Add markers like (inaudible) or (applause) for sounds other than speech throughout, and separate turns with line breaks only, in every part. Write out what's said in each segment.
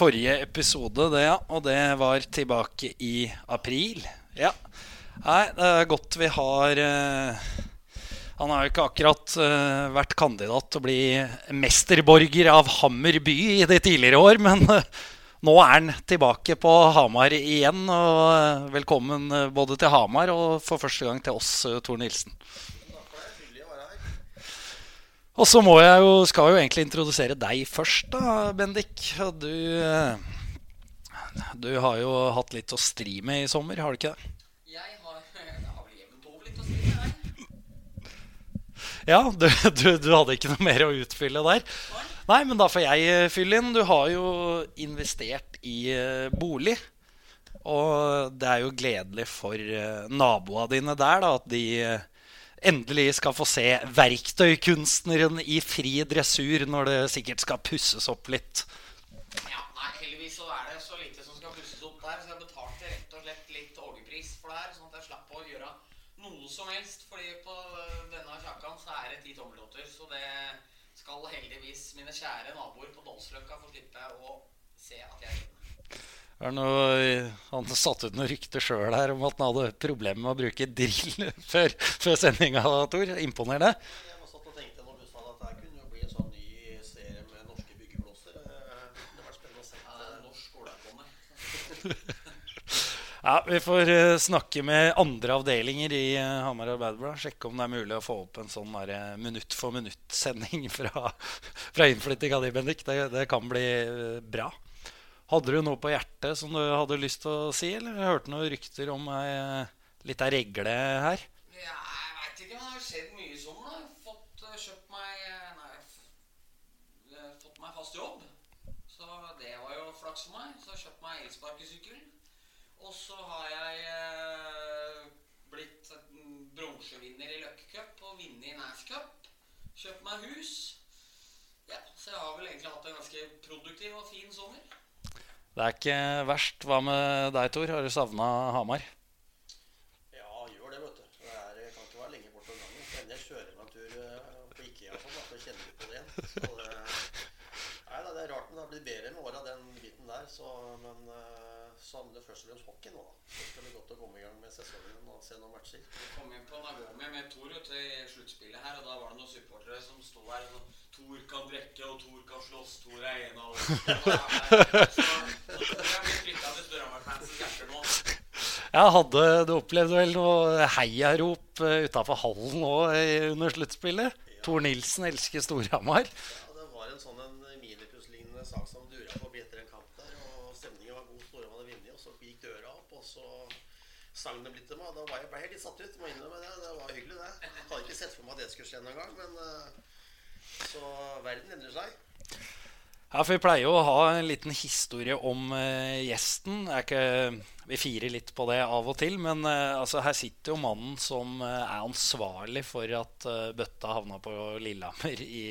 forrige episode, det, ja. Og det var tilbake i april. Ja. Nei, det er godt vi har uh, Han har jo ikke akkurat uh, vært kandidat til å bli mesterborger av Hammer by i de tidligere år, (laughs) men uh, nå er han tilbake på Hamar igjen. Og velkommen både til Hamar og for første gang til oss, Tor Nilsen. Og så må jeg jo, skal jo egentlig introdusere deg først, da, Bendik. Og Du, eh, du har jo hatt litt å stri med i sommer, har du ikke det?
Jeg har, (laughs) jeg har vel jevnt over litt å med deg.
Ja, du, du, du hadde ikke noe mer å utfylle der. Nei, men da får jeg eh, fylle inn. Du har jo investert i eh, bolig. Og det er jo gledelig for naboene dine der da, at de endelig skal få se verktøykunstneren i fri dressur når det sikkert skal pusses opp litt.
Ja, nei, heldigvis så er det så lite som skal pusses opp der, så jeg betalte rett og slett litt overpris for det her, sånn at jeg slapp å gjøre noe som helst. Fordi på denne kjakan så er det ti tommeltotter, så det skal heldigvis mine kjære naboer på Dolsløkka få slippe å se at jeg vinner.
Er det noe, han satte ut noen rykter sjøl her om at han hadde problemer med å bruke drill (laughs) før, før sendinga, Tor. Imponerende.
Sånn ny serie med norske byggeblåser. Eh, Det var spennende å se. (laughs)
Ja, er
Vi får eh, snakke med andre avdelinger i uh, Hamar Arbeiderblad. Sjekke om det er mulig å få opp en sånn der, eh, minutt for minutt-sending (laughs) fra, fra innflytting av de, Bendik. Det, det kan bli eh, bra. Hadde du noe på hjertet som du hadde lyst til å si, eller jeg hørte noen rykter om ei eh, lita regle her?
Ja, jeg veit ikke, men det har skjedd mye sommer. da. Fått eh, kjøpt meg eh, Nei, fått meg fast jobb. Så det var jo flaks for meg. Så jeg kjøpt meg elsparkesykkel. Og så har jeg blitt bronsevinner i Løkke Cup og vunnet i Nash Cup. Kjøpt meg hus. Ja, så jeg har vel egentlig hatt en ganske produktiv og fin sommer.
Det er ikke verst. Hva med deg, Tor? Har du savna Hamar?
Ja, gjør det, vet du. Det er, kan ikke være lenge borte om gangen. Men jeg kjører en tur eh, på Ikea sånn, da, så kjenner du på det igjen. Så det, nei, det er rart, men det har blitt bedre med åra, den biten der. Så, men uh, det først og fremst hockey nå, da. Så skal det godt å komme i gang med sesongen og se noen matcher.
Vi kom inn på Nagomi med Tor i sluttspillet her, og da var det noen supportere som sto her og sånn Tor kan drikke, og Tor kan slåss. Tor er en av oss. (laughs) Så, så Tor er blitt flytta til Storhamar-fansens hjerter nå.
Ja, hadde Du opplevde vel noe heiarop utafor hallen nå eh, under sluttspillet? Tor Nilsen elsker Storhamar.
Ja, det var en sånn en minipuslignende sak som dura forbi etter en kamp der. Og stemningen var god, Storhamar hadde vunnet, og så gikk døra opp, og så sang det blitt til meg. Da var jeg ble jeg litt satt ut, må innrømme det. Det var hyggelig, det. Hadde ikke sett for meg at det skulle skje noen gang, men eh, Så verden endrer seg.
Ja, for Vi pleier jo å ha en liten historie om eh, gjesten. Ikke, vi firer litt på det av og til. Men eh, altså, her sitter jo mannen som eh, er ansvarlig for at eh, bøtta havna på Lillehammer i,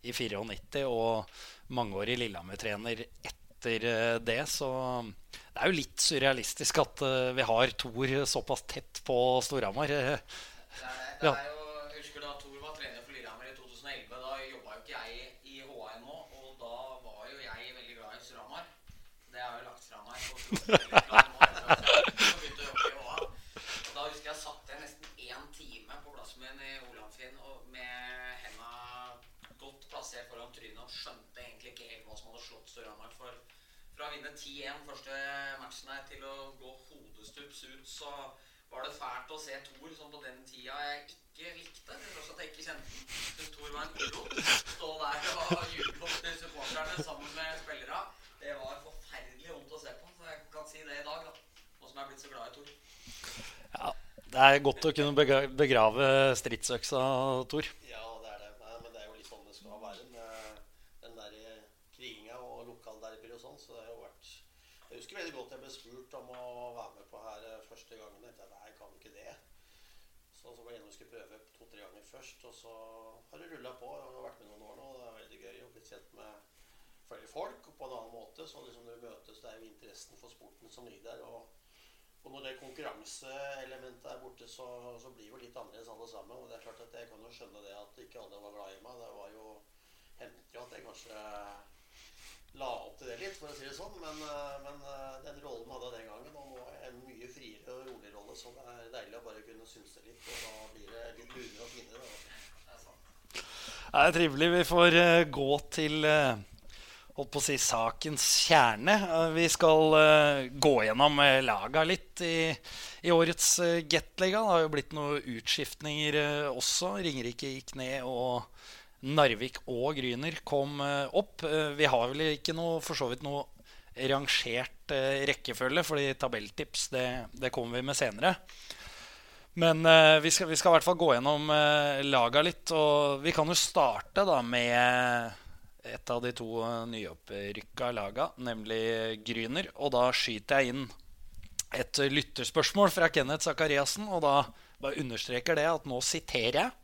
i 94, og mangeårig Lillehammer-trener etter eh, det. Så det er jo litt surrealistisk at eh, vi har Thor såpass tett på Storhamar.
Det det er jo, jeg husker da Thor var trener for Lillehammer i 2011. Da jobba jo ikke jeg i HA og da var jo jeg veldig glad i Storhamar. Det har jeg jo lagt fra meg. (laughs) og så veldig glad nå, så begynte jeg å jobbe i HA. Og da husker jeg satt jeg nesten én time på plassen min i Olamfinn og med henda godt plassert foran trynet og skjønte egentlig ikke helt hva som hadde slått Storhamar. For fra å vinne 10-1 første matchen her til å gå hodestups ut, så var det fælt å se Thor som på den tida jeg ikke likte. Tross at jeg ikke kjente. Syntes Thor var en uro. Stå der og juble til supporterne sammen med spillere. Det var forferdelig vondt å se på. Så jeg kan si det i dag, da. Nå som jeg er blitt så glad i Thor.
ja, det er godt å kunne begrave stridsøksa, Tor.
Ja, det er det. Nei, men det er jo litt sånn det skal være med den der kriginga og lokalderby og sånn. Så det har jo vært Jeg husker veldig godt jeg ble spurt om å være med på her eh, første gangen. Jeg tenkte nei, jeg kan ikke det. Så, så var det en vi skulle prøve to-tre ganger først. Og så har det rulla på. Jeg har vært med noen år nå. og Det er veldig gøy å bli kjent med flere folk og på en annen måte. Så liksom når vi møtes, det er jo interessen for sporten som ligger der. Og, og når det konkurranseelementet er borte, så, så blir jo litt annerledes alle sammen. Og det er klart at jeg kan jo skjønne det at ikke alle var glad i meg. Det var jo hendte jo at jeg kanskje la opp til det litt, for å si det sånn. Men, eh, men eh, den rollen hadde jeg den gangen, og nå er en mye friere og rolig rolle, så det er deilig å bare kunne synse litt, og da blir det litt lunere og finere. Da.
Det er.
Det trivelig. Vi får eh, gå til holdt på å si sakens kjerne. Vi skal uh, gå gjennom laga litt i, i årets uh, Gateliga. Det har jo blitt noen utskiftninger uh, også. Ringerike gikk ned, og Narvik og Gryner kom eh, opp. Eh, vi har vel ikke noe, for så vidt noe rangert eh, rekkefølge, fordi tabelltips det, det kommer vi med senere. Men vi, skal, vi skal i hvert fall gå gjennom laga litt. Og vi kan jo starte da med et av de to nyopprykka laga, nemlig Gryner. Og da skyter jeg inn et lytterspørsmål fra Kenneth Sakariassen. Og da bare understreker det at nå siterer jeg.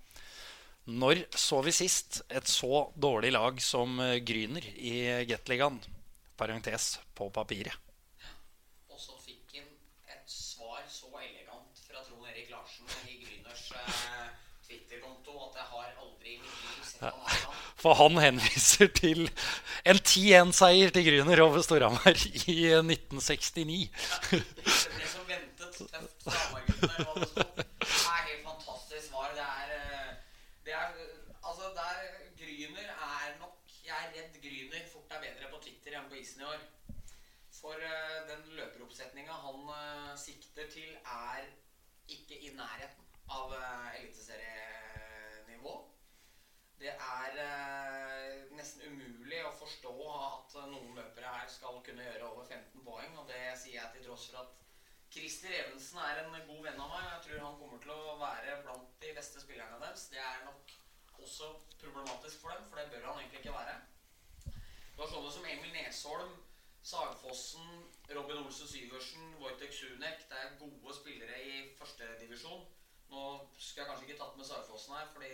Når så vi sist et så dårlig lag som eh, Gryner i Gateligaen? Parentes på papiret.
Og så fikk han et svar så elegant fra Trond Erik Larsen i Gryners eh, Twitter-konto at jeg har aldri i sett.
For han henviser til en 10-1-seier til Gryner over Storhamar i 1969.
Det ble som ventet tøft fra Hamar-guttene. hva det sto. Det er helt fantastisk svar. Det er, eh, det er Altså, der Gryner er nok Jeg er redd Gryner fort er bedre på I år. For uh, den løperoppsetninga han uh, sikter til, er ikke i nærheten av uh, eliteserienivå. Det er nesten umulig å forstå at noen løpere her skal kunne gjøre over 15 poeng. Og det sier jeg til tross for at Christer Evensen er en god venn av meg. Jeg tror han kommer til å være blant de beste spillerne deres. Det er nok også problematisk for dem, for det bør han egentlig ikke være. Du var sånne som Emil Nesholm, Sagfossen, Robin Olsen Syversen, Wojtek Sunek. Det er gode spillere i førstedivisjon. Nå skal jeg kanskje ikke tatt med Sagfossen her, fordi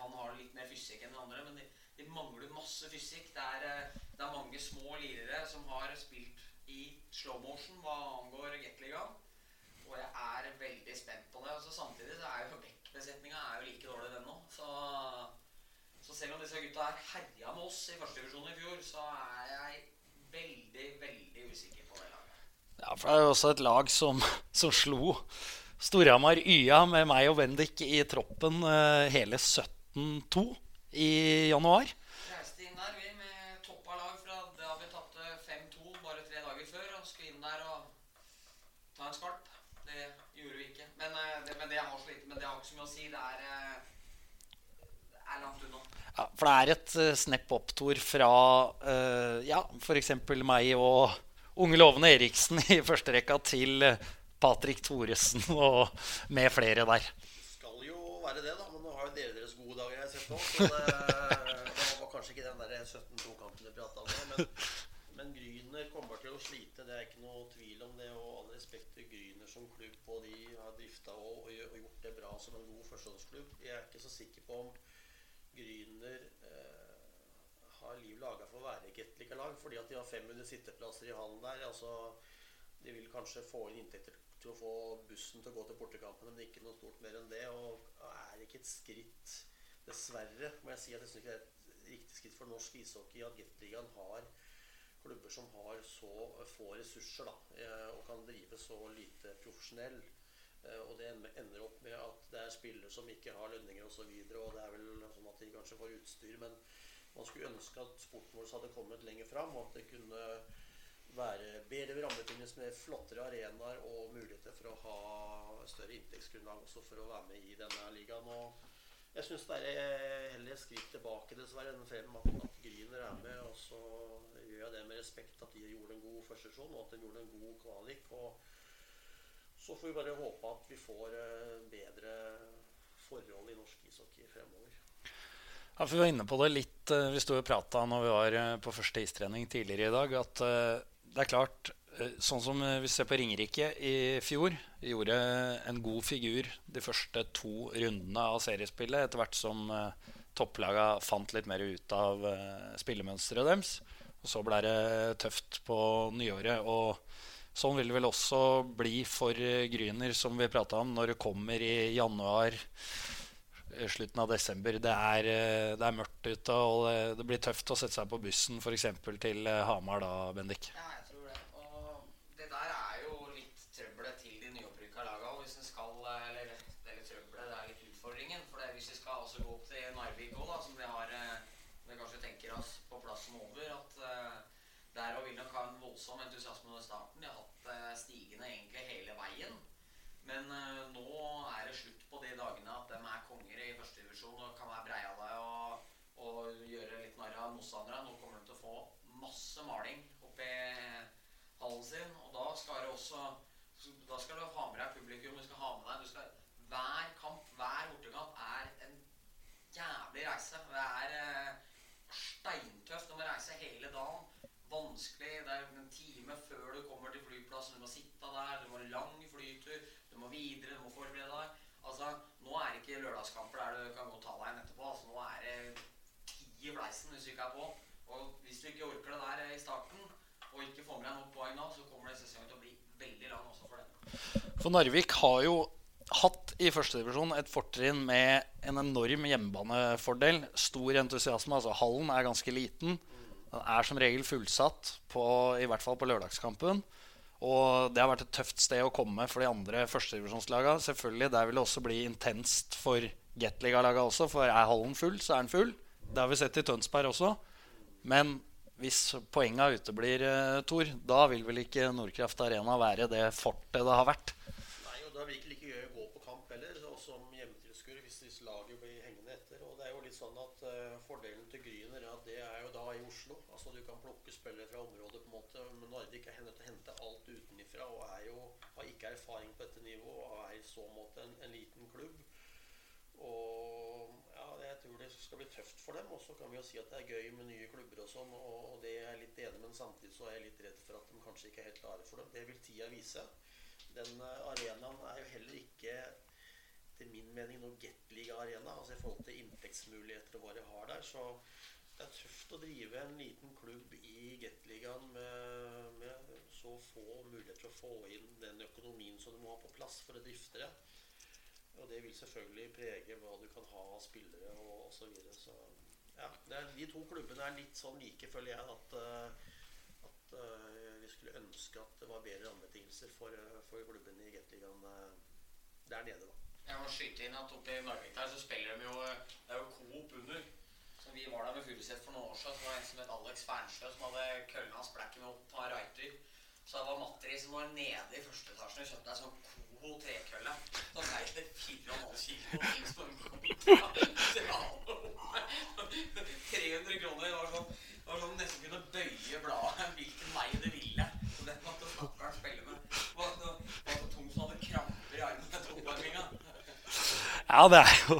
han har litt mer fysikk enn de andre. Men de, de mangler masse fysikk. Det er, eh, det er mange små lirere som har spilt i slow motion hva angår Gateligaen. Og jeg er veldig spent på det. Og samtidig så er jo backbesetninga er like dårlig den nå. Så, disse gutta her herja med oss i førstedivisjon i fjor, så er jeg veldig, veldig usikker på det laget.
Ja, for det er jo også et lag som, som slo Storhamar YA med meg og Bendik i troppen uh, hele 17-2 i januar.
Reiste inn der vi med toppa lag fra da vi tapte 5-2 bare tre dager før. Og skulle inn der og ta en skarp. Det gjorde vi ikke. Men, uh, det, men det har så lite Men det har ikke så mye å si. Det er, uh, det er langt unna.
Ja, for det er et uh, snepp opptur fra uh, ja, f.eks. meg og unge lovende Eriksen i første rekka til uh, Patrick Thoresen og med flere der.
Skal jo være det, da. Men nå har jo dere deres gode dager jeg har sett nå. Så det, det var kanskje ikke den der 17-2-kampen du prata om. Men, men Gryner kommer til å slite. Det er ikke noe tvil om det. Og all respekt til Gryner som klubb, og de har drifta og, og gjort det bra som en god førsteårsklubb. Jeg er ikke så sikker på om Gryner eh, har liv laga for å være et Gateliga-lag. Fordi at de har 500 sitteplasser i hallen der. altså de vil kanskje få inn inntekter til å få bussen til å gå til bortekampene, men ikke noe stort mer enn det. Og er ikke et skritt, dessverre, må jeg si at jeg synes ikke det er et riktig skritt for norsk ishockey at Gateligaen har klubber som har så få ressurser da, eh, og kan drive så lite profesjonell. Eh, Og det ender opp med at det er spillere som ikke har lønninger osv. Og, så og det er vel sånn at de kanskje får utstyr, men man skulle ønske at sporten vår hadde kommet lenger fram, og at det kunne være bedre rammebetingelser med flottere arenaer og muligheter for å ha større inntektsgrunnlag også for å være med i denne ligaen. Og jeg syns det er heller et skritt tilbake dessverre enn frem at, at Gryner er med. Og så gjør jeg det med respekt at de gjorde en god førstesjon, og at de gjorde en god kvalik. Og så får vi bare håpe at vi får eh, bedre forhold i norsk ishockey fremover.
Ja, for Vi var inne på det litt eh, Vi sto og prata når vi var eh, på første istrening tidligere i dag, at det er klart Sånn som vi ser på Ringerike i fjor. Gjorde en god figur de første to rundene av seriespillet etter hvert som topplaga fant litt mer ut av spillemønsteret deres. Og så ble det tøft på nyåret. Og sånn vil det vel også bli for eh, Gryner, som vi prata om, når det kommer i januar. eh, Slutten av desember. Det er, eh, det er mørkt ute, og det, blir tøft å sette seg på bussen f.eks. til Hamar da, Bendik.
Ja, jeg tror det. Og det der er jo litt trøbbelet til de nyopprykka laga. Og hvis en skal Eller det er litt trøbbelet, det er litt utfordringen. For det, hvis vi skal også gå opp til Narvik òg, da, som vi har eh, Vi kanskje tenker oss på plassen over, at eh, der og vil nok ha en voldsom entusiasme under starten. De har hatt eh, stigende egentlig hele veien. Men uh, nå er det slutt på de dagene at de er konger i førstedivisjon og kan være breiale og, og gjøre litt narr av motstandere. Nå kommer de til å få masse maling oppi hallen sin. Og da skal det også Da skal du ha med deg publikum. Du skal ha med deg skal, Hver kamp, hver bortekamp er en jævlig reise. Det er uh, steintøft. Du må reise hele dagen. Vanskelig. Det er en time før du kommer til flyplassen. Du må sitte der. Du må ha lang flytur. Du må videre. Du må forberede deg. Altså, Nå er det ikke lørdagskamper der du kan gå og ta deg en etterpå. Altså, nå er det ti i fleisen hvis du ikke er på. Og hvis du ikke orker det der i starten, og ikke får med deg nok poeng nå, så kommer det sesongen til å bli veldig lang også for dem.
For Narvik har jo hatt i førstedivisjon et fortrinn med en enorm hjemmebanefordel. Stor entusiasme. altså Hallen er ganske liten. Den er som regel fullsatt, på, i hvert fall på lørdagskampen. Og det har vært et tøft sted å komme for de andre førstedivisjonslagene. Selvfølgelig, Der vil det også bli intenst for Gateliga-lagene også, for er hallen full, så er den full. Det har vi sett i Tønsberg også. Men hvis poenga uteblir, eh, Tor, da vil vel ikke Nordkraft Arena være det fortet det har vært?
Nei, og da vil ikke like gøy å gå på kamp heller, og som hjemmetilskuer hvis laget blir hengende etter. Og det er jo litt sånn at uh, fordelen til Gryner er at det er jo da i Oslo. Altså du kan plukke spillere fra området på en måte, men Narvik er nødt til å hente alt utenifra og er jo, har ikke erfaring på dette nivået og er i så måte en, en liten klubb. Og ja, jeg tror det skal bli tøft for dem. Og så kan vi jo si at det er gøy med nye klubber og sånn, og det er jeg litt enig men samtidig så er jeg litt redd for at de kanskje ikke er helt klare for dem. Det vil tida vise. Den eh, arenaen er jo heller ikke til min mening noe Gateliga-arena. Altså i forhold til inntektsmuligheter og hva de har der. Så det er tøft å drive en liten klubb i Gateligaen med, med så få muligheter til å få inn den økonomien som du må ha på plass for å drifte det. Og det vil selvfølgelig prege hva du kan ha av spillere og osv. Så, videre. så ja, er, de to klubbene er litt sånn like, føler jeg, at, eh, at uh, vi skulle ønske at det var bedre rammebetingelser for, eh, for klubbene i Gateligaen der nede, da.
Jeg må skyte inn at oppe i Narvik der så spiller de jo Det er jo Coop under. Så vi var der med Furuset for noen år siden. Så var det en som het Alex Fernsjø som hadde kølla hans blekket med opp av Reiter. Så det var Matri som var nede i første etasjen og kjøpte ei sånn Coho trekølle. Så veide 4,5 kilo. Som kom fra 300 kroner. Det var sånn, det var sånn nesten kunne bøye bladet hvilken vei det ville. Så det måtte stakkaren spille med. Det var så, det var så tung som hadde kramper i armen etter oppvarminga.
Ja, det er jo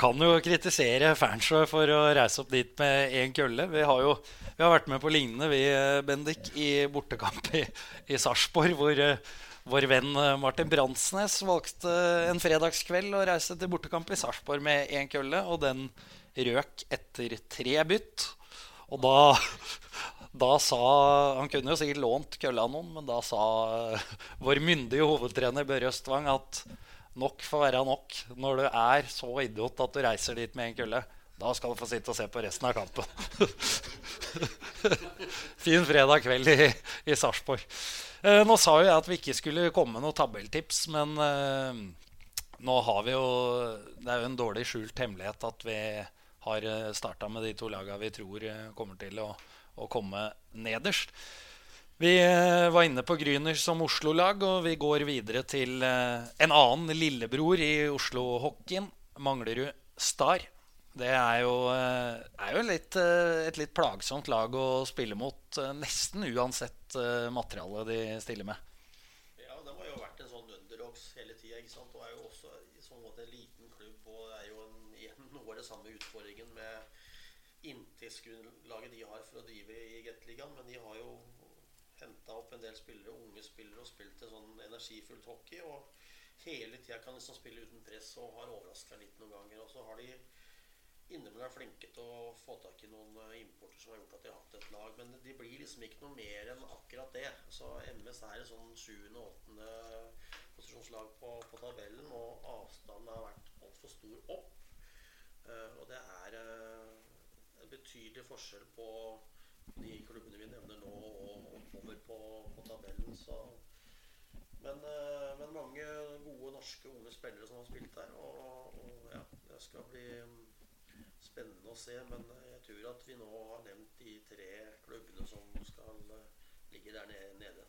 Kan jo kritisere Fernsjø for å reise opp dit med én kølle. Vi har jo vi har vært med på lignende, vi, eh, Bendik, i bortekamp i, i Sarpsborg, hvor eh, vår venn eh, Martin Bransnes valgte en fredagskveld å reise til bortekamp i Sarpsborg med én kølle, og den røk etter tre bytt. Og da, da sa Han kunne jo sikkert lånt kølla noen, men da sa vår myndige hovedtrener Børre Østvang at nok får være nok. Når du er så idiot at du reiser dit med en kølle, da skal du få sitte og se på resten av kampen. (laughs) fin fredag kveld i, i Sarpsborg. Eh, nå sa jo jeg at vi ikke skulle komme med noen tabelltips, men eh, nå har vi jo Det er jo en dårlig skjult hemmelighet at vi har starta med de to laga vi tror eh, kommer til å, å komme nederst. Vi eh, var inne på Gryner som Oslo-lag, og vi går videre til eh, en annen lillebror i Oslo-hockeyen, Manglerud Star. Det er jo, eh, er jo litt, et litt plagsomt lag å spille mot, nesten uansett materialet materiale de stiller med.
Ja, det har jo vært en sånn underdogs hele tida. Og er jo også i sånn måte en liten klubb. Og det er jo en, igjen (laughs) noe av det samme utfordringen med inntektsgrunnlaget de har for å drive i Gateligaen. Men de har jo henta opp en del spillere, unge spillere, og spilt en sånn energifullt hockey. Og hele tida kan liksom spille uten press og har overraska litt noen ganger. Og så har de innimellom vært flinke til å få tak i noen eh, importer som har gjort at de har hatt et lag. Men de blir liksom ikke noe mer enn akkurat det. Så MS er et sånn sjuende og åttende posisjonslag på, på tabellen, og avstanden har vært altfor stor opp. Eh, og det er eh, en betydelig forskjell på de klubbene vi nevner nå, og oppover på, på tabellen. Så men, eh, men, mange gode norske unge spillere som har spilt der. Og, og ja, det skal bli mm, spennende å se. Men jeg tror at vi nå har nevnt de tre klubbene som skal eh, ligge der nede.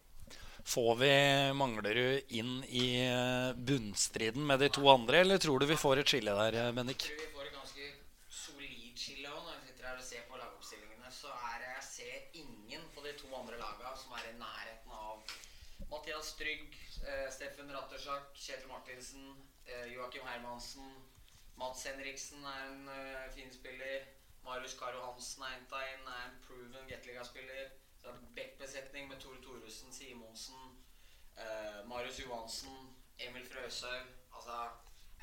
Får vi Manglerud inn i eh, bunnstriden med de to andre, eller tror du vi får et skille der, Bennik?
Jeg tror vi får et ganske solid skille òg. Når jeg sitter her og ser på lagoppstillingene, så er det, jeg ser ingen på de to andre lagene som er i nærheten av Mathias Trygg, eh, Steffen Rattersak, Kjetil Martinsen, eh, Joakim Hermansen, Mats Henriksen er en uh, fin spiller. Marius Karo Hansen er henta inn, er en proven Gateliga-spiller. Så er det backbesetning med Tore Thoresen, Simonsen, uh, Marius Johansen, Emil Frøshaug. Altså,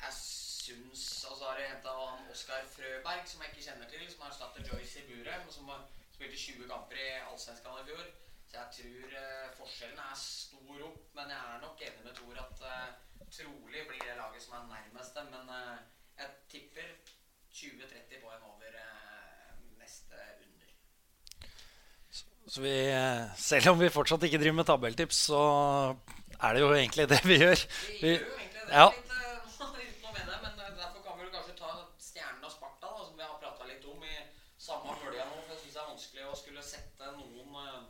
jeg syns Og så har de henta Oskar Frøberg, som jeg ikke kjenner til, som har erstatter Joyce i buret, som spilte 20 kamper i Allsvenskan i fjor. Jeg tror uh, forskjellen er stor opp, men jeg er nok enig med Tor at trolig blir det laget som er nærmest dem. Men jeg tipper 20-30 poeng over eh, neste under.
Så, så vi, selv om vi fortsatt ikke driver med tabelltips, så er det jo egentlig det vi gjør.
Vi, gjør jo egentlig det. Ja. Litt, uh, med det, men eh, derfor kan vi kanskje ta Stjernen og Sparta, da, som vi har prata litt om i samme bølga nå. For jeg syns det er vanskelig å skulle sette noen uh,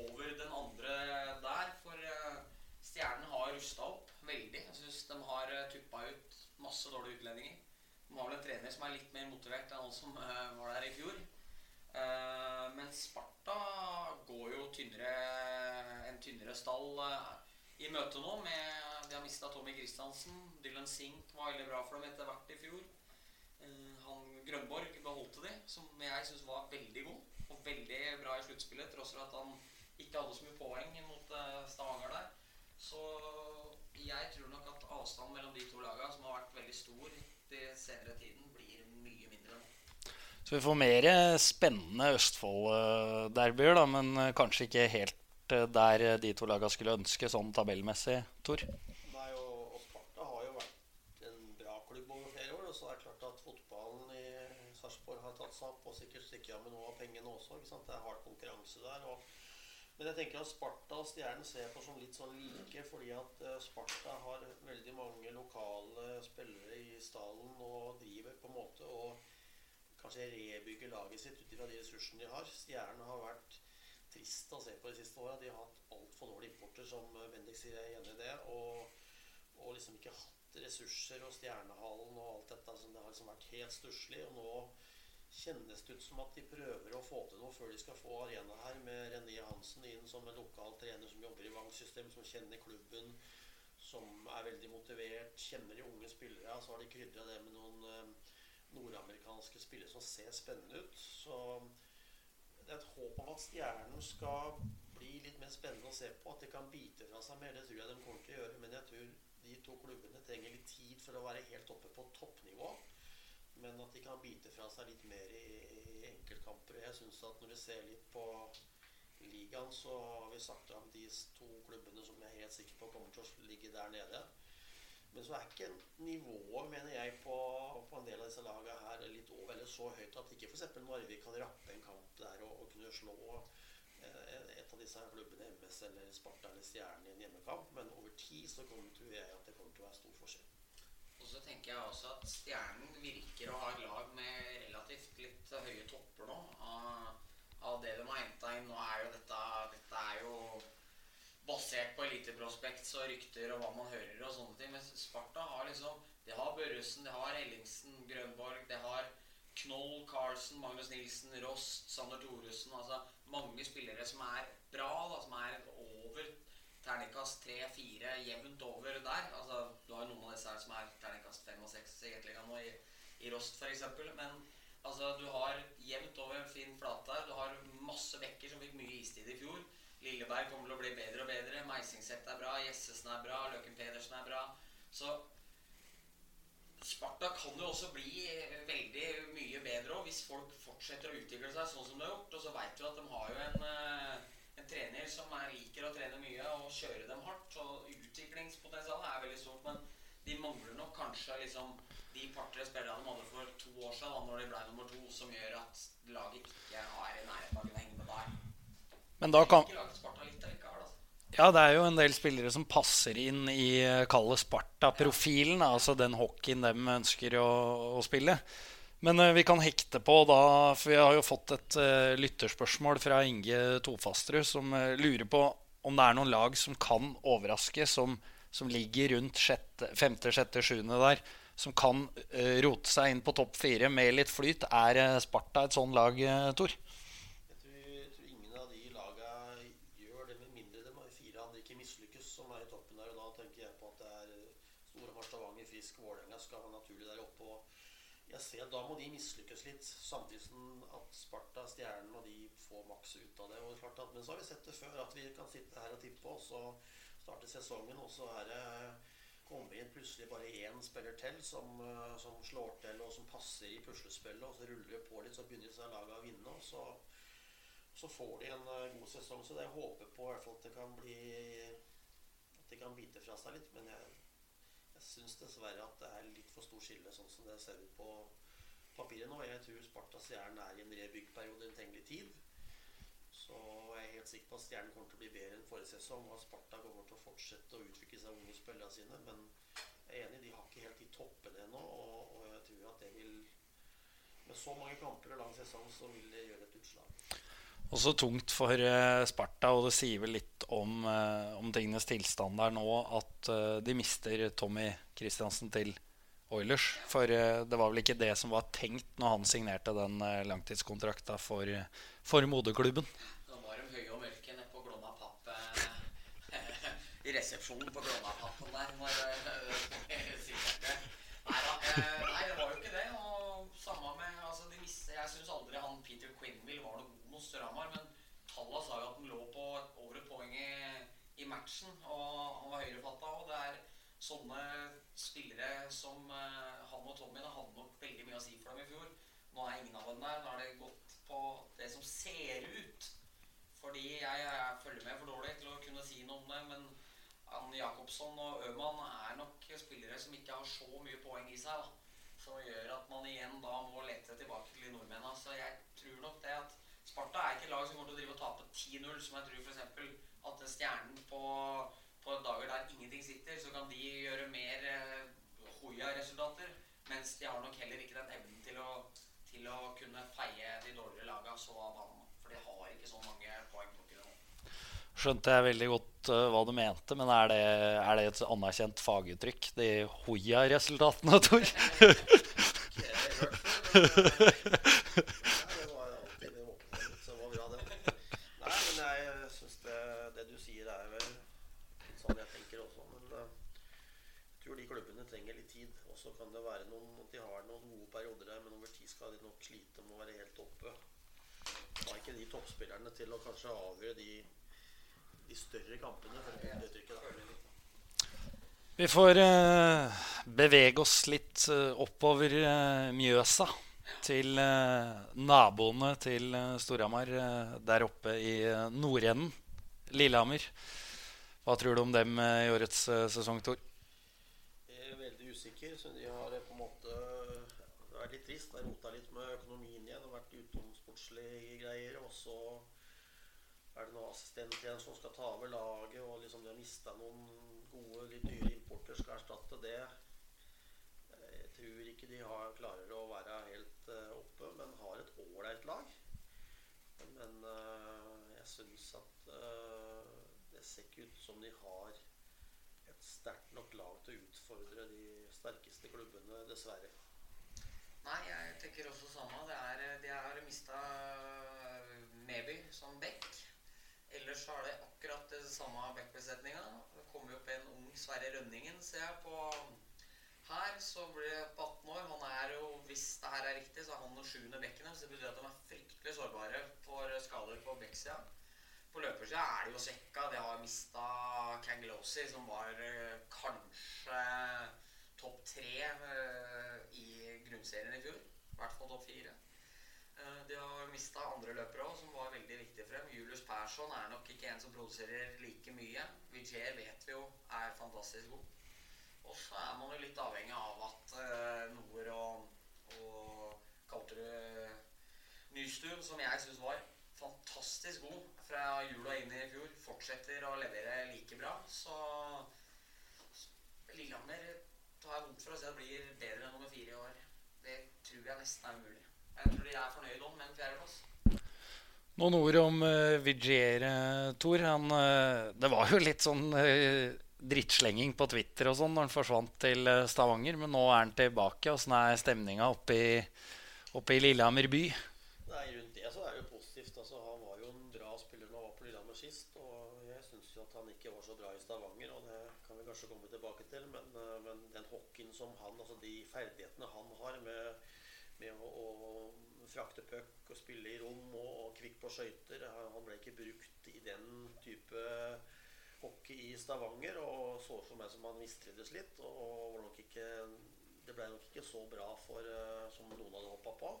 over den andre der. For uh, Stjernen har rusta opp veldig. Jeg syns de har tuppa ut masse dårlige utlendinger. De har vel en trener som er litt mer motivert enn han som uh, var der i fjor. Uh, men Sparta går jo tynnere, en tynnere stall uh, i møte nå. Med, de har mista Tommy Christiansen. Dylan Sink var veldig bra for dem etter hvert i fjor. han Grønborg beholdte de, som jeg syns var veldig god. Og veldig bra i sluttspillet, tross for at han ikke hadde så mye poeng mot Stavanger der. Så jeg tror nok at avstanden mellom de to lagene, som har vært veldig stor de senere tiden, blir mye mindre.
Så vi får mer spennende Østfold-derbyer, da, men kanskje ikke helt der de to lagene skulle ønske sånn tabellmessig, Tor?
Nei, og, og Sparta har jo vært en bra klubb over flere år. Og så er det klart at fotballen i Sarpsborg har tatt seg opp, og sikkert stikker av med noe av pengene også. ikke sant? Det er hard konkurranse der. og men jeg tenker at Sparta og Stjernen ser på som litt sånn like, fordi at eh, Sparta har veldig mange lokale spillere i stallen og driver på en måte og kanskje rebygger laget sitt ut ifra de ressursene de har. Stjernen har vært trist å se på de siste åra. De har hatt altfor dårlige importer, som Bendik sier. Jeg er enig i det. Og, og, liksom ikke hatt ressurser og Stjernehallen og alt dette. som det har liksom vært helt stusslig. Og nå kjennes det ut som at de prøver å få til noe før de skal få arena her, med René Hansen inn som en lokal trener som jobber i Vang-systemet, som kjenner klubben, som er veldig motivert, kjenner de unge spillere. Så har de krydra det med noen eh, nordamerikanske spillere som ser spennende ut. Så det er et håp om at Stjernen skal bli litt mer spennende å se på. At de kan bite fra seg mer. Det tror jeg de kommer til å gjøre. Men jeg tror de to klubbene trenger litt tid for å være helt oppe på toppnivå men at de kan bite fra seg litt mer i, i enkeltkamper. Jeg synes at Når vi ser litt på ligaen, så har vi sagt om de to klubbene som jeg er helt sikker på kommer til å ligge der nede. Men så er ikke nivået, mener jeg, på, på en del av disse lagene her litt over, eller så høyt at ikke f.eks. Narvik kan rappe en kamp der og, og kunne slå eh, et av disse klubbene, MS eller Sparta eller Stjernen, i en hjemmekamp. Men over tid så kommer, jeg at det kommer til å være stor forskjell.
Og så tenker jeg også at Stjernen virker å ha et lag med relativt litt høye topper nå. Av, det de har henta inn. Nå er jo dette, dette er jo basert på eliteprospekt og rykter og hva man hører og sånne ting. Men Sparta har liksom De har Børresen, de har Ellingsen, Grønborg, de har Knoll, Carlsen, Magnus Nilsen, Rost, Sander Thoresen. Altså mange spillere som er bra, da, som er terningkast tre-fire jevnt over der. Altså, du har noen av disse her som er terningkast fem og seks i Gateligaen nå, i, Rost f.eks. Men altså, du har jevnt over en fin flate her. Du har masse bekker som fikk mye istid i fjor. Lilleberg kommer til å bli bedre og bedre. Meisingset er bra. Jessesen er bra. Løken Pedersen er bra. Så Sparta kan jo også bli eh, veldig mye bedre også, hvis folk fortsetter å utvikle seg sånn som de har gjort. Og så veit vi at de har jo en, eh, en trener som er, liker å trene mye og kjøre dem hardt. Og utviklingspotensialet er veldig stort, men de mangler nok kanskje liksom de par-tre spillerne de hadde for to år siden, da når de ble nummer to, som gjør at laget ikke er i nærheten av å kunne henge med der.
Men da kan. Ja, det er jo en del spillere som passer inn i eh, kalle Sparta-profilen. Altså den hockeyen de ønsker å, å spille. Men eh, vi kan hekte på da, for vi har jo fått et eh, lytterspørsmål fra Inge Tofastrud, som eh, lurer på om det er noen lag som kan overraske, som, som ligger rundt sjette, femte, sjette, sjuende der, som kan rote seg inn på topp fire med litt flyt. Er Sparta et sånn lag, Tor?
Jeg tror, jeg tror ingen av de laga gjør det, med mindre de har fire andre ikke mislykkes, som er i toppen der. Og da tenker jeg på at det er eh, Storhamar, Stavanger, Frisk, Vålerenga skal være naturlig der oppe. Og jeg ser at da må de mislykkes litt, samtidig som at Sparta, Stjernen og de får maks ut av det. Og klart at, men så har vi sett det før, at vi kan sitte her og tippe, og så starte sesongen, og så er det kommer inn plutselig bare én spiller til som, eh, som slår til og som passer i puslespillet, og så ruller det på litt, så begynner disse lagene å vinne. og så så får de en eh, god sesong. Så jeg håper på i hvert fall at det kan bli At de kan bite fra seg litt. Men jeg, jeg syns dessverre at det er litt for stor skille sånn som det ser ut på papiret nå. Jeg tror Sparta Stjernen er i en rebyggperiode en trengelig tid. Så jeg er helt sikker på at Stjernen kommer til å bli bedre enn forrige sesong, og Sparta kommer til å fortsette å utvikle seg unge spillere sine. Men jeg er enig, de har ikke helt de toppene ennå, og, og jeg tror at det vil Med så mange kamper og lang sesong, så vil det gjøre et utslag.
Også tungt for eh, Sparta, og det sier vel litt om, eh, om tingenes tilstand der nå at eh, de mister Tommy Christiansen til Oilers. For eh, det var vel ikke det som var tenkt når han signerte den eh, langtidskontrakta for, for moderklubben.
Nå var de høye og mørke nede på Glomma papp eh, (laughs) I resepsjonen på Glomma pappen der. Når, (laughs) nei da, nei, det var jo ikke det. Og samme med altså, de visste, Jeg syns aldri han Peter Quinville var noe god mot Stramar, men tallene sa jo at han lå på over et poeng i, i matchen, og han var høyrefatta. Og det er sånne spillere som eh, han og Tommy det hadde nok veldig mye å si for dem i fjor. Nå er ingen av dem der. Nå har det gått på det som ser ut. Fordi jeg, jeg følger med for dårlig til å kunne si noe om det. Men Ann Jacobsson og Øman er nok spillere som ikke har så mye poeng i seg. da Som gjør at man igjen da må lete tilbake til de nordmennene. Så jeg tror nok det at Sparta er ikke et lag som kommer til å drive og tape 10-0, som jeg tror f.eks. at Stjernen på, på dager der ingenting sitter, så kan de gjøre mer eh, Hoia-resultater. Mens de har nok heller ikke den evnen til å, til å kunne feie de dårligere laga så av banen. For de har ikke så mange poengplukkere nå.
Skjønte jeg veldig godt uh, hva du mente, men er det, er det et anerkjent faguttrykk? De Hoia-resultatene, Tor? (laughs)
Ikke hørt før, men, eh, ja, det var alltid det åpne litt, så det var bra, det. Nei, men jeg syns det, det du sier, er vel litt sånn jeg tenker også. Men eh, jeg tror de klubbene trenger litt tid. Og så kan det være noen at de har noen gode perioder der, men over tid skal de nok slite med å være helt oppe. Har ikke de toppspillerne til å kanskje avgjøre de, de større kampene, for å bruke det.
Vi får eh, bevege oss litt eh, oppover eh, Mjøsa. Til eh, naboene til eh, Storhamar eh, der oppe i nordenden. Lillehammer. Hva tror du om dem i årets sesong, Tor?
Er usikker. Så de har eh, på en måte Det er litt trist. Det har rota litt med økonomien igjen. og vært utenomsportslige greier. Og så er det noen assistenter igjen som skal ta over laget. Og liksom de har mista noen gode, litt dyre importer, skal erstatte det. Eh, Jeg tror ikke de har, klarer å være helt eh, oppe, men har et ålreit lag. Men jeg syns at det ser ikke ut som de har sterkt nok lag til å utfordre de sterkeste klubbene, dessverre.
Nei, jeg tenker også samme. Det er, de har mista Neby som back. Ellers har det akkurat det samme backbesetninga. Det kommer jo opp en ung Sverre Rønningen, ser jeg på her. Så blir det på 18 år. Han er jo, hvis det her er riktig, så er han den sjuende bekken deres. Det betyr at de er fryktelig sårbare for skader på backsida. På løpersida er det jo svekka. De har mista Kangelosi, som var eh, kanskje topp tre eh, i grunnserien i fjor. I hvert fall topp fire. Eh, De har mista andre løpere òg, som var veldig viktige for dem. Julius Persson er nok ikke en som produserer like mye. Vigier vet vi jo er fantastisk god. Og så er man jo litt avhengig av at uh, Noer og, og Kalterud Nystuen, som jeg syns var fantastisk god fra jula inn i fjor, fortsetter å levere like bra. Så Lillehammer tar jeg vondt for å se at blir bedre enn nummer fire i år. Det tror jeg nesten er umulig. Jeg tror de er fornøyd om med en fjerdeplass.
Noen ord om uh, Vigier, eh, Tor. Han, uh, det var jo litt sånn uh, drittslenging på Twitter og sånn når han forsvant til Stavanger, men nå er han tilbake. Åssen er stemninga oppe oppe i Lillehammer by?
Nei, rundt det så er det jo positivt. Altså, han var jo en bra spiller når han var på Lillehammer sist. Og jeg syns jo at han ikke var så bra i Stavanger, og det kan vi kanskje komme tilbake til. Men, eh, men den hockeyen som han, altså de ferdighetene han har med, med å, å frakte puck og spille i rom og, og kvikk på skøyter Han han ble ikke brukt i den type hockey i Stavanger, og så for meg som han mistrivdes litt. Og, ikke, det ble nok ikke så bra for, eh, som noen hadde hoppa på.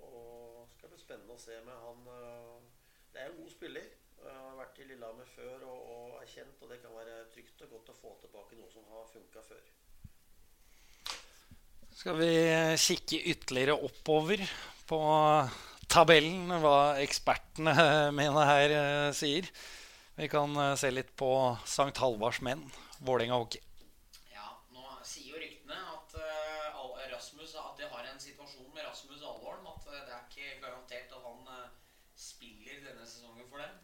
Og det skal bli spennende å se med han Det er en god spiller. Har vært i Lillehammer før og, og er kjent, og det kan være trygt og godt å få tilbake noe som har funka før.
Skal vi kikke ytterligere oppover på tabellen, hva ekspertene (laughs) mine her eh, sier? Vi kan eh, se litt på St. Halvards menn, Vålerenga hockey.
Ja, nå sier jo ryktene at eh, Al- Rasmus At de har en situasjon med Rasmus Alholm. At eh, det er ikke garantert at han eh, spiller denne sesongen for dem.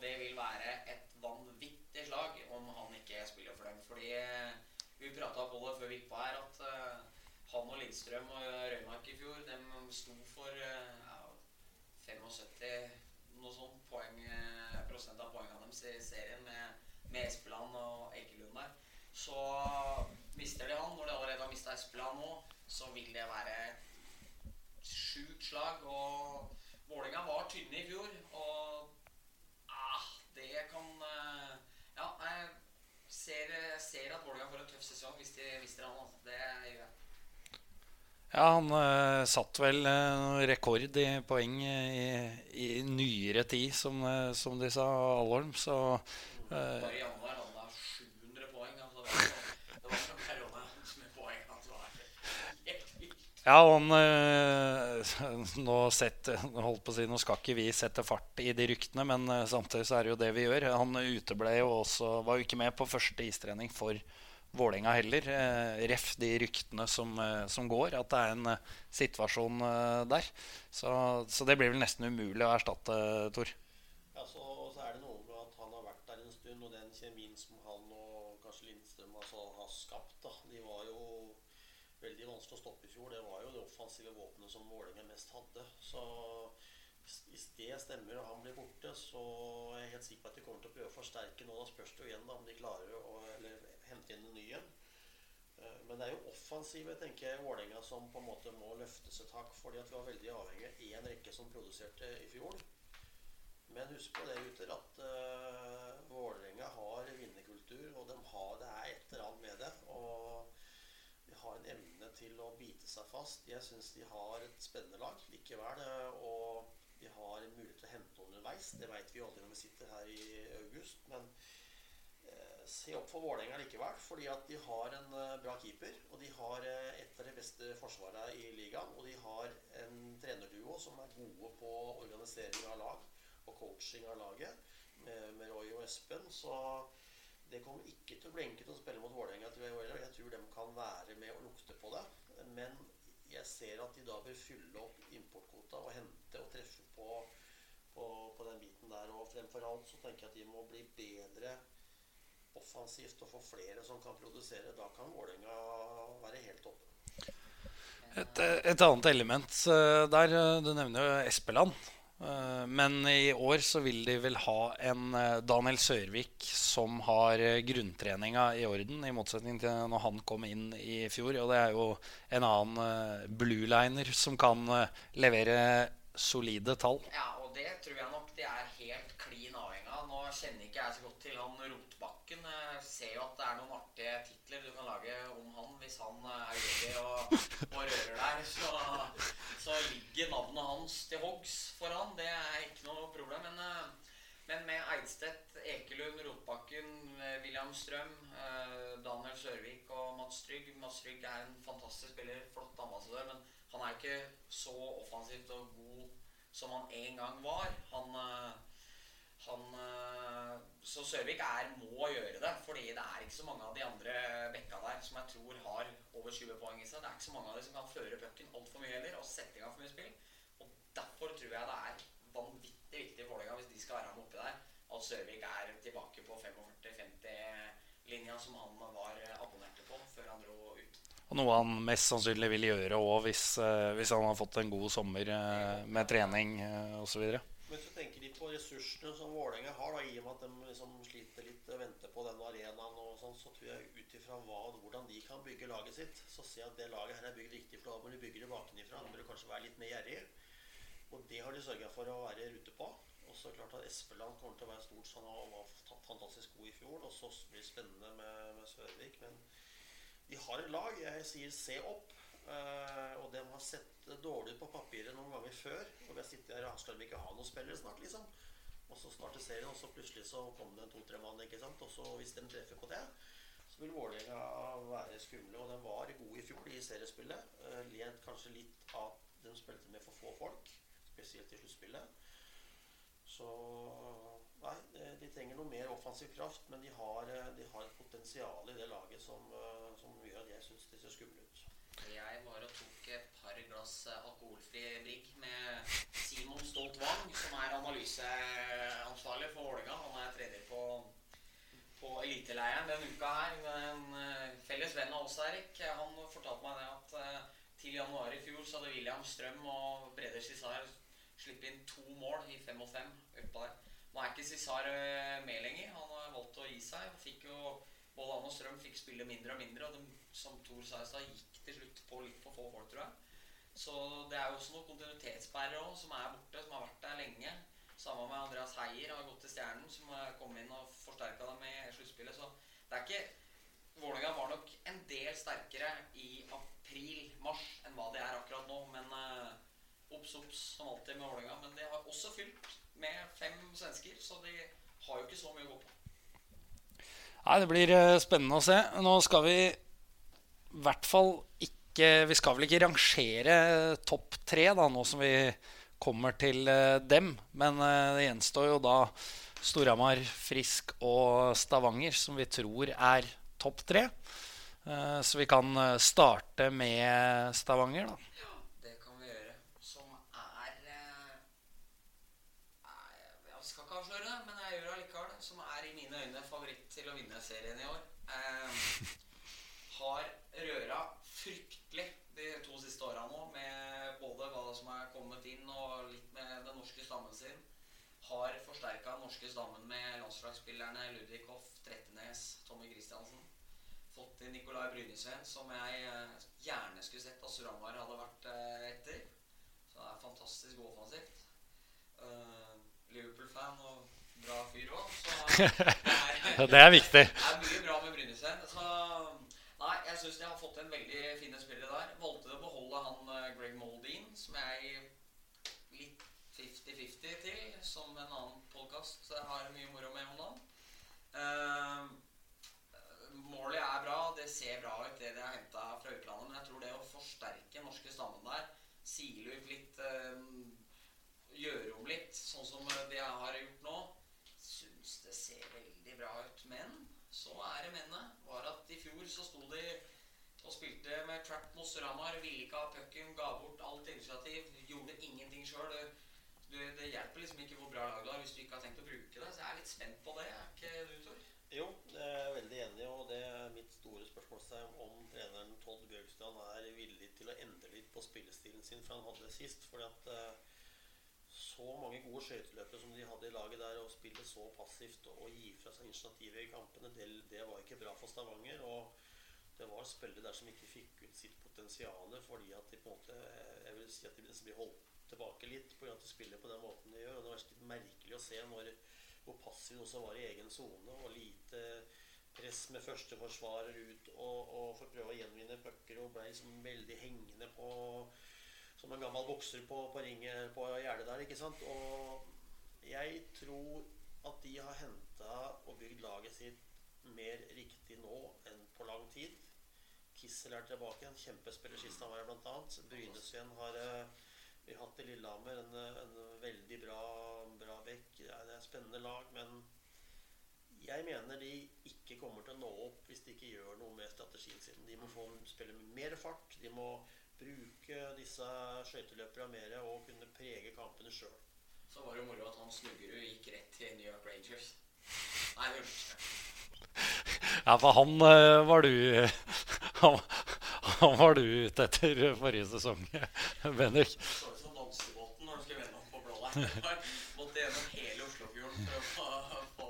Det vil være et vanvittig slag om han ikke spiller for dem. Fordi eh, vi prata på det før vi gikk på her, at eh, han og Lindstrøm og Røymark i fjor de sto for eh, ja, 75 noe sånt poeng, prosent av poengene deres i serien med, med Espeland og Ekelund der. Så mister de han, når de allerede har mista Espeland nå, så vil det være et sjukt slag. Og Vålinga var tynne i fjor, og det kan eh, Ja, jeg ser, ser at Vålerenga får en tøff sesong hvis de mister han. altså. Det gjør jeg.
Ja, han uh, satt vel uh, rekord i poeng i, i nyere tid, som, som de sa, Alholm. Så uh,
Bare i januar hadde han 700 poeng. Altså det, var, det var fra Carolina med poeng. Altså, det er helt vilt.
Ja, han øh, (laughs) nå, å si, nå skal ikke vi sette fart i de ryktene, men øh, samtidig så er det jo det vi gjør. Han uteble jo også, var jo ikke med på første istrening for Vålerenga heller. Eh, ref de ryktene som, eh, som går, at det er en eh, situasjon eh, der. Så, så det blir vel nesten umulig å erstatte, Tor.
Ja, så, så er det noe med at han har vært der en stund, og den kjemien som han og kanskje Lindstrøm altså, har skapt, da, de var jo veldig vanskelig å stoppe i fjor. Det var jo det offensive våpenet som Vålerenga mest hadde. Så hvis- det stemmer og han blir borte, så er jeg helt sikker på at de kommer til å prøve å forsterke nå. Da spørs det jo igjen da, om de klarer å hente inn en ny en. Eh, Men det er jo offensive tenker jeg, Vålerenga som på en måte må løftes et hakk. fordi at vi var veldig avhengig av én rekke som produserte i fjor. Men husk på det, gutter, at uh, Vålerenga har vinnerkultur, og de har, det er et eller annet med det. Og har en evne til å bite seg fast. Jeg syns de har et spennende lag likevel. eh, Og de har en mulighet til å hente underveis. Det veit vi aldri når vi sitter her i august. Men eh, se opp for Vålerenga likevel, fordi at de har en eh, bra keeper. Og de har eh, et av de beste forsvarene i ligaen. Og de har en trenerduo som er gode på organisering av lag og coaching av laget, med, med Roy og Espen. Så det kommer ikke til å bli enkelt å spille mot Vålerenga, jeg. Jeg tror de kan være med og lukte på det. Men jeg ser at de da bør fylle opp importkvota og hente og treffe på, på, på den biten der. Og fremfor alt så tenker jeg at de må bli bedre offensivt og få flere som kan produsere. Da kan Vålerenga være helt oppe.
Et, et annet element eh, der, eh, du nevner jo Espeland. Eh, Men i år så vil de vel ha en eh, Daniel Sørvik som har eh, grunntreninga i orden, i motsetning til når han kom inn i fjor. Og det er jo en annen blueliner som kan levere solide tall.
Ja, og det tror jeg nok de er helt klin avgjørende kjenner ikke jeg så godt til han Rotbakken. Jeg ser jo at det er noen artige titler du kan lage om han hvis han er uheldig og, og rører der. Så, så ligger navnet hans til hoggs for han. Det er ikke noe problem. Men, eh, men med Eidstedt, Ekelund, Rotbakken, eh, William Strøm, eh, Daniel Sørvik og Mats Trygg Mats Trygg er en fantastisk spiller, flott ambassadør, men han er ikke så offensivt og god som han en gang var. Han, eh, han eh, Så Sørvik er, må gjøre det, fordi det er ikke så mange av de andre bekka der som jeg tror har over 20 poeng i seg. Det er ikke så mange av de som kan føre pucken altfor mye heller og sette i gang for mye spill. Og Derfor tror jeg det er vanvittig viktig for Vålerenga, hvis de skal være med oppi der, at Sørvik er tilbake på 45-50-linja som han var abonnerte på før han dro ut.
Og noe han mest sannsynlig vil gjøre òg hvis, eh, hvis han har fått en god sommer eh, med trening uh, osv.
Men hvis du tenker litt på ressursene som Vålerenga har, da, i og med at de liksom sliter litt og venter på den arenaen, og sånn, så tror jeg ut ifra hvordan de kan bygge laget sitt, så ser jeg at det laget her er bygd riktig. For da må de bygge det bakenfra. Da må du kanskje være litt mer gjerrig. Og det har de sørga for å være i rute på. Og så klart at Espeland kommer til å være stort, så han var fantastisk god i fjor. Og så blir det spennende med, med Sørvik. Men de har et lag. Jeg sier se opp. Uh, og den har sett dårlig ut på papiret noen ganger før. Og vi har sittet her og skal vi ikke ha noen spillere snart, liksom. Og så starter serien, og så plutselig så kom det en to-tre mann. ikke sant? Og så hvis de treffer på det, så vil Vålerenga være skumle. Og den var god i fjor i seriespillet. Uh, lent kanskje litt av de spilte med for få folk, spesielt i sluttspillet. Så Nei, de trenger noe mer offensiv kraft, men de har, de har et potensial i det laget som, som gjør at jeg syns de ser skumle ut.
Jeg var og tok et par glass alkoholfri brigg med Simon Stolt Wang, som er analyseansvarlig for Ålga. Han er trener på, på eliteleiren denne uka her. En felles venn av oss, Erik. Han fortalte meg det at til januar i fjor så hadde William Strøm og Breder Cissar sluppet inn to mål i fem og fem. Oppå der. Nå er ikke Cissar med lenger. Han har valgt å gi seg. Fikk jo, både han og Strøm fikk spille mindre og mindre. Og de, som Tor sa i stad, gikk til slutt på litt for få folk, tror jeg. Så det er jo også noen kontinuitetsbærere som er borte, som har vært der lenge. Sammen med Andreas Heier har gått til Stjernen, som har kommet inn og forsterka dem i sluttspillet. Så det er ikke Vålerenga var nok en del sterkere i april-mars enn hva de er akkurat nå. Men obs, uh, obs som alltid med Vålerenga. Men de har også fylt med fem svensker, så de har jo ikke så mye å gå på.
Nei, Det blir uh, spennende å se. Nå skal vi hvert fall ikke Vi skal vel ikke rangere topp tre, da, nå som vi kommer til uh, dem. Men uh, det gjenstår jo da Storhamar, Frisk og Stavanger, som vi tror er topp tre. Så vi kan starte med Stavanger, da.
Ja, det kan vi gjøre. Som er Jeg skal ikke avsløre det, men jeg gjør det allikevel. Som er i mine øyne favoritt til å vinne serien i år. Eh, har røra fryktelig de to siste åra nå, med både hva som er kommet inn, og litt med den norske stammen sin. Har forsterka den norske stammen med landslagsspillerne Ludvig Hoff, Trettenes, Tommy Christiansen. Fått inn Nicolai Brynesveen, som jeg gjerne skulle sett at Suramar hadde vært etter. Så det er fantastisk offensivt. Uh, Liverpool-fan og bra fyr òg, så (laughs) det er,
det er viktig.
Det er mye bra med Brynesveen. Så nei, jeg syns de har fått en veldig fine spillere der. Valgte å beholde han Greg Moldeen, som jeg litt 50-50 til, som en annen podkast har mye moro med om dagen. Uh, målet er bra, det ser bra ut, det de har henta fra utlandet. Men jeg tror det å forsterke norske stammen der, sile ut litt, uh, gjøre om litt, sånn som de har gjort nå, syns det ser veldig bra ut. Men så er det mennet. Var at i fjor så sto de og spilte med trap mot Storhamar. Ville ikke ha pucken, ga bort alt initiativ. Gjorde ingenting sjøl. Det, hjelper liksom ikke hvor bra lag du har hvis du ikke har tenkt å bruke det. Så jeg er litt spent på det. Er ikke du, Tor?
Jo, jeg er veldig enig, og det er mitt store spørsmålstegn om treneren Todd Bjørkstrand er villig til å endre litt på spillestilen sin fra han hadde det sist. fordi at så mange gode skøyteløpere som de hadde i laget der, å spille så passivt og gi fra seg initiativet i kampene, det, det var ikke bra for Stavanger. og det var spillere der som ikke fikk ut sitt potensial fordi at de på en måte Jeg vil si at de blir holdt tilbake litt pga. at de spiller på den måten de gjør. Og det var merkelig å se når, hvor passiv de også var i egen sone. Og lite press med første forsvarer ut og, og for å prøve å gjenvinne pucker. Og ble liksom veldig hengende på som en gammel bokser på, på ringet på gjerdet der. ikke sant? Og jeg tror at de har henta og bygd laget sitt mer riktig nå enn på lang tid. Kissel er tilbake. En kjempespiller sist han var her, annet. Brynesveen har eh, vi har hatt i Lillehammer. En, en veldig bra, bra bekk. Det er, et spennende lag, men jeg mener de ikke kommer til å nå opp hvis de ikke gjør noe med strategien sin. De må få spille med mer fart. De må bruke disse skøyteløperne mer og kunne prege kampene sjøl.
Så var det moro at han Snuggerud gikk rett til New York Rangers. Nei, ikke.
Ja, for han eh, var du (laughs) han, han var du ute etter forrige sesong, Bendik. (laughs)
Måtte gjennom hele Oslofjorden for å få, få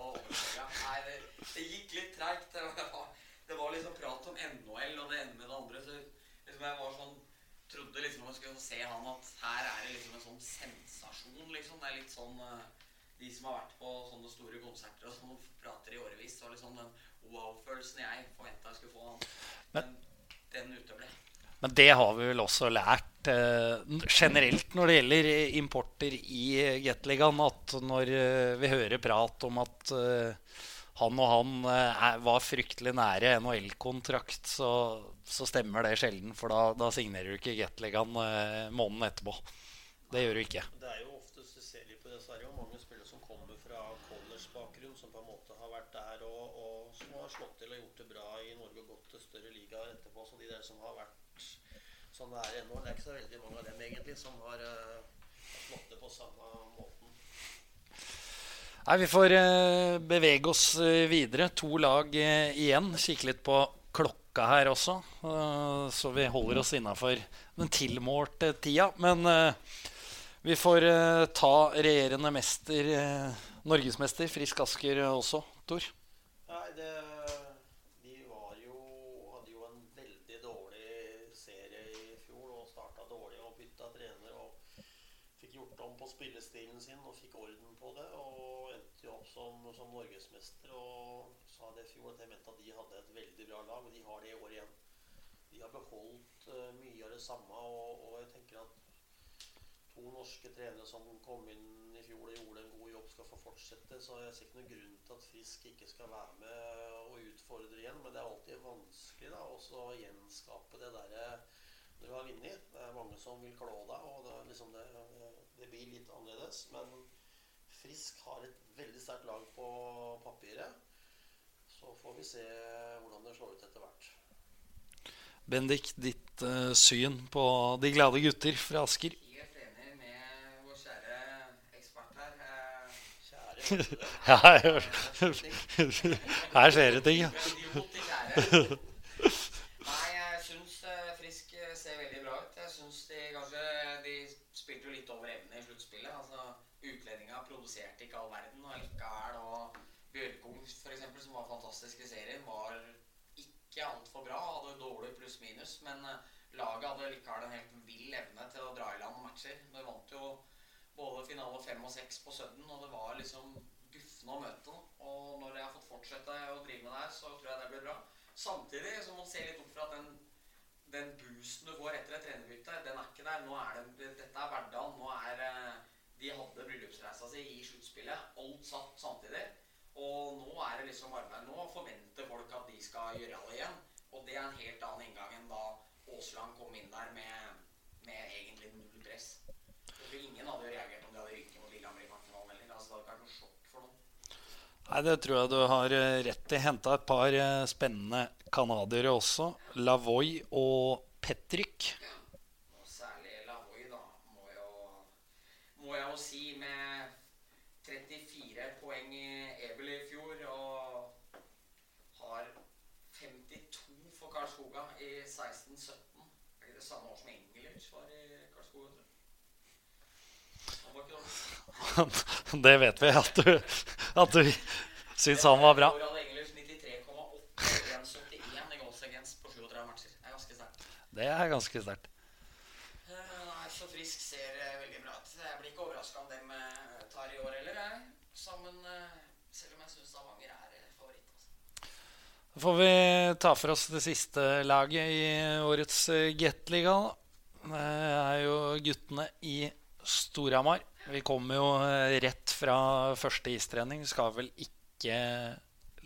det, det gikk litt treigt. Det, var- liksom prat om NHL og det ene med det andre. Så liksom jeg var sånn Trodde liksom man skulle se han at her er det liksom en sånn sensasjon, liksom. Det er litt sånn eh, De som har vært på sånne store konserter og sånn, prater i årevis. så liksom den wow-følelsen jeg forventa jeg skulle få han. Men den uteble.
Men det har vi vel også lært eh, generelt når det gjelder importer i Gateligaen, at når eh, vi hører prat om at eh, han og han eh, var fryktelig nære NHL-kontrakt, så, så stemmer det sjelden. For da, da signerer du ikke Gateligaen eh, måneden etterpå. Det gjør du ikke.
Det er jo oftest du ser litt på det, så er det jo mange spillere som kommer fra college-bakgrunn, som på en måte har vært der og, og som har slått til og gjort det bra i Norge og gått til større ligaer etterpå. Så de der som har vært sånn det er ennå, det er ikke så veldig mange av dem egentlig som har, uh, har slått det på samme måten.
Nei, Vi får eh, bevege oss eh, videre. To lag igjen. Kikke litt på klokka her også, så vi holder oss innafor den tilmålte tida. Men vi får ta regjerende mester, norgesmester Frisk Asker også, Tor.
Nei, det, de var jo, hadde jo en veldig dårlig serie i fjor og starta dårlig og bytta trener og fikk gjort om på spillestilen sin og fikk orden på det og endte jo opp som, som norgesmester og sa det i fjor at jeg mente at de hadde et veldig bra lag, og de har det i år igjen. De har beholdt eh, mye av det samme, og, og jeg tenker at to norske trenere som kom inn i fjor og gjorde en god jobb, skal få fortsette. Så jeg ser ikke noen grunn til at Frisk ikke skal være med og utfordre igjen. Men det er alltid vanskelig da, også å gjenskape det derre når du har vunnet. Det er mange som vil klå deg, og det, liksom det, det blir litt annerledes. Men Frisk har et veldig sterkt lag på papiret. Så får vi se hvordan det slår ut etter hvert.
Bendik, ditt uh, syn på de glade gutter fra Asker?
Helt enig med vår kjære ekspert her. Eh,
Kjære. (laughs)
Ja, (laughs) her skjer det ting. (laughs) ja.
Idiot i kjære. Nei, jeg syns eh, Frisk eh, ser veldig bra ut. Jeg syns de kanskje De spilte jo litt over evne i sluttspillet. Altså, Utlendinga produserte ikke all verden, og likevel og Bjørkung f.eks., som var fantastisk i serien, var ikke altfor bra. Hadde dårlig pluss-minus, men eh, laget hadde likevel en helt vill evne til å dra i land matcher. De vant jo både finale fem og seks på Sudden, og det var liksom guffende å møte. Og når jeg har fått fortsette å drive med det her, så tror jeg det blir bra. Samtidig så må man se litt opp for at den, den boosten du får etter et trenerbytte, den er ikke der. Nå er det, dette er hverdagen. Nå er eh, De hadde bryllupsreisa si i sluttspillet. Alt satt samtidig. Og nå er det liksom arbeid. Nå forventer folk at de skal gjøre det igjen. Og det er en helt annen inngang enn da Aasland kom inn der med, med egentlig null press. Tror ingen hadde reagert om de hadde ryket mot Lillehammer i kvartfinalen heller. Altså, det hadde ikke vært noe sjokk for noen.
Nei, Det tror jeg du har eh, rett i. Henta et par eh, spennende canadiere også. Lavoy og Petrik.
Og særlig Lavoy, da, må jeg, jo, må jeg jo si med 34 poeng i Ebel i fjor og har 52 for Karlskoga i 16-17. Er det samme år som Engelers var i (laughs)
vet vi at du, at du syns han var bra.
I år hadde Engelers 93,8 og 1,71 i goals against på 37 matcher. Det er ganske sterkt.
Det er ganske sterkt.
Eh, Nei, så Frisk ser eh, veldig bra ut. Jeg blir ikke overraska om dem eh, tar i år heller, jeg. Sammen, eh, selv om jeg syns Stavanger er eh, favoritt. Altså.
Får vi ta for oss det siste laget i årets eh, Gateliga. Det er jo guttene i Storhamar. Vi kommer jo eh, rett fra første istrening. Skal vel ikke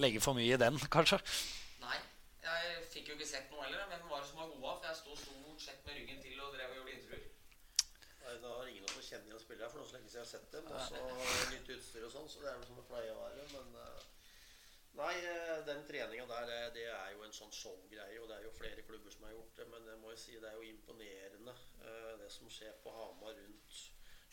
legge for mye i den, (laughs) kanskje?
Nei, jeg fikk jo ikke sett noe heller. Hvem var det som var gode? For jeg sto stort sett med ryggen til og drev og gjorde intervjuer.
Nei, Da har ingen av oss kjenner igjen spillere, for noe så lenge siden jeg har sett dem. Og så nytt utstyr og sånn, så det er vel som det pleier å være. Men eh, nei, eh, den treninga der, det, er jo en sånn showgreie. Og det er jo flere klubber som har gjort det, men jeg må jo si det er jo imponerende eh, det som skjer på Hamar rundt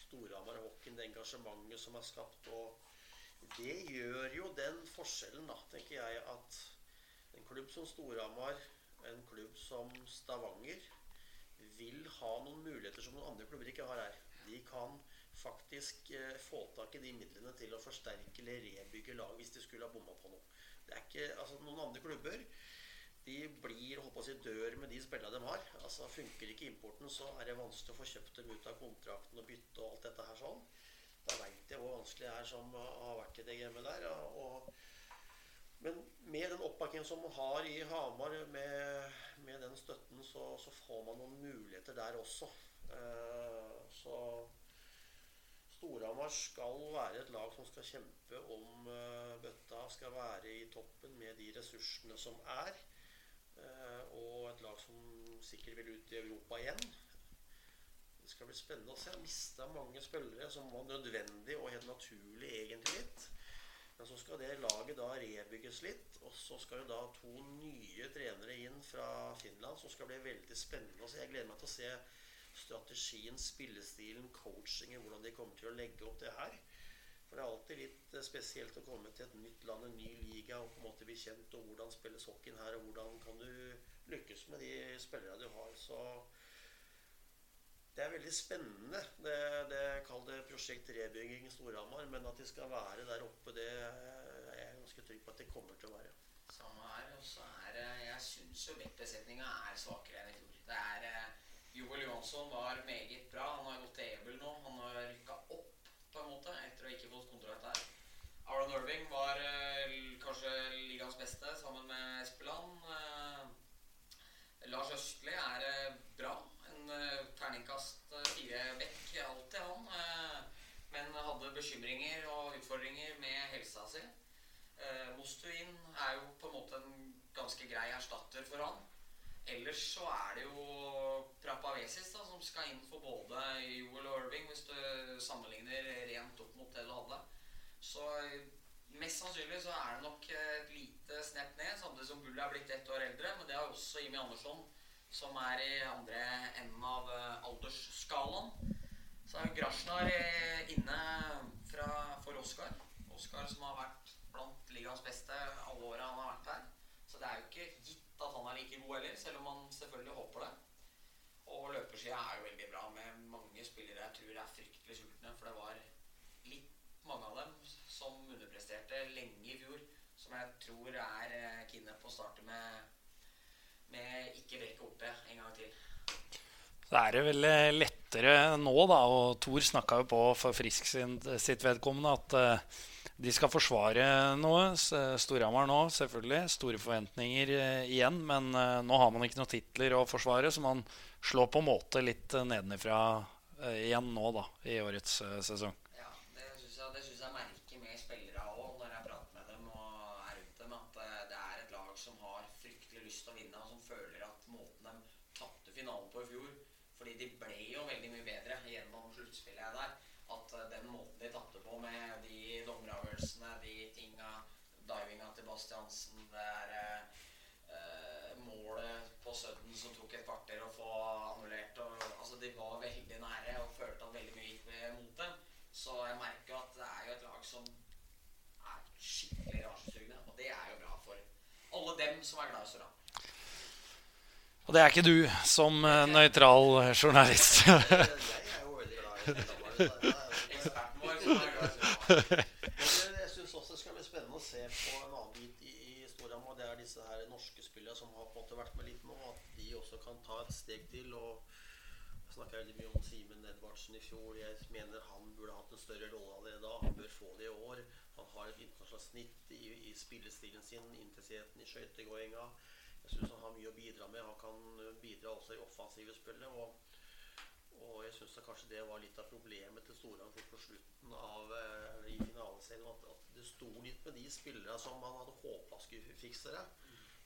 Storhamar hockeyen, det engasjementet som er skapt. Og det gjør jo den forskjellen, da, tenker jeg, at en klubb som Storhamar, en klubb som Stavanger, vil ha noen muligheter som noen andre klubber ikke har her. De kan faktisk eh, få tak i de midlene til å forsterke eller rebygge lag hvis de skulle ha bomma på noe. Det er ikke, altså Noen andre klubber de blir å si, dør med de spillerne de har. Altså Funker ikke importen, så er det vanskelig å få kjøpt dem ut av kontrakten og bytte og alt dette her sånn. Da veit jeg hvor vanskelig det er som har vært i det gamet der. og men med den oppbakkingen som man har i Hamar, med, med den støtten, så, så får man noen muligheter der også. Uh, så Storhamar skal være et lag som skal kjempe om eh, bøtta, skal være i toppen med de ressursene som er. Eh, og et lag som sikkert vil ut i Europa igjen. Det skal bli spennende å se. Mista mange spillere som var nødvendig og helt naturlig egentlig litt. Men så skal det laget da rebygges litt. Og så skal jo da to nye trenere inn fra Finland, som skal bli veldig spennende Så. Jeg gleder meg til å se strategien, spillestilen, coachingen, hvordan de kommer til å legge opp det her. For det er alltid litt eh, spesielt å komme til et nytt land, en ny liga, og på en måte bli kjent, og hvordan spilles hockeyen her, og hvordan kan du lykkes med de spillerne du har. Så det er veldig spennende. Det, det Kall det prosjekt rebygging i Storhamar, men at de skal være der oppe, det er jeg ganske trygg på at de kommer til å være.
Samme her. Og så er Jeg syns jo bekkbesetninga er svakere enn i fjor. Det er eh, Joel Johansson var meget bra. Han har gått til Ebel nå. Han har rykka opp på en måte etter å ikke fått kontrakt der. Aron Irving var eh, kanskje ligaens beste sammen med Espeland. Eh, Lars Østli er eh, bra. En eh, terningkast eh, fire vekk, alltid han. Eh, men hadde bekymringer og utfordringer med helsa si. Mostuin er jo på en måte en ganske grei erstatter for han. Ellers så er det jo Prapavesis da, som skal inn for både Joel og Irving, hvis du sammenligner rent opp mot det du hadde. Så mest sannsynlig så er det nok et lite snepp ned, samtidig som Bull er blitt ett år eldre. Men det har også Jimmy Andersson, som er i andre enden av eh, aldersskalaen. Så er Grasjnar eh, inne fra, for Oskar. Oskar som har vært blant ligaens beste alle åra han har vært her. Så det er jo ikke gitt at han er like god heller, selv om man selvfølgelig håper det. Og løpersida er jo veldig bra, med mange spillere jeg tror er fryktelig sultne. For det var litt mange av dem som underpresterte lenge i fjor, som jeg tror er eh, på å starte med, med ikke brekke opp det en gang til.
Så er det vel eh, lettere nå, da, og Thor snakka jo på for Frisk sin, sitt vedkommende at eh, de skal forsvare noe. S- Storhamar nå, selvfølgelig. Store forventninger eh, igjen. Men eh, nå har man ikke noen titler å forsvare, så man slår på en måte litt eh, nedenifra eh, igjen nå, da, i årets eh, sesong.
Ja, det syns jeg, det synes jeg merker med spillere òg, når jeg prater med dem og er rundt dem, at eh, det er et lag som har fryktelig lyst til å vinne, og som føler at måten de tapte finalen på i fjor Fordi de ble jo veldig mye bedre gjennom sluttspillet her der. At eh, den måten de tapte på med de dommeravgjørelsene, de tinga, til det er eh, eh, målet på Sudden som tok et kvarter å få annullert. Og, altså, de var veldig nære og følte at veldig mye gikk mot dem. Så jeg merker at det er jo et lag som er skikkelig rasesugende. Og det er jo bra for alle dem som er glad i Soran.
Og det er ikke du som eh, nøytral journalist.
Jeg (laughs) er jo veldig glad i Storhamar. det det
Eksperten vår som er glad i Soran. (laughs)
Jeg syns også det skal bli spennende å se på en annen bit i, i Storhamar. Det er disse her norske spillerne som har på en måte vært med litt nå. At de også kan ta et steg til. Og snakka veldig mye om Simen Edvardsen i fjor. Jeg mener han burde hatt en større rolle allerede da. Han bør få det i år. Han har et internasjonalt snitt i, i spillestilen sin, intensiteten i skøytegåinga. Jeg syns han har mye å bidra med. Han kan bidra også i offensive spillet. Og, og jeg syns kanskje det var litt av problemet til Storhamar på slutten av eh, i finaleserien. At, at det sto litt med de spillerne som man hadde håpa skulle fikse det.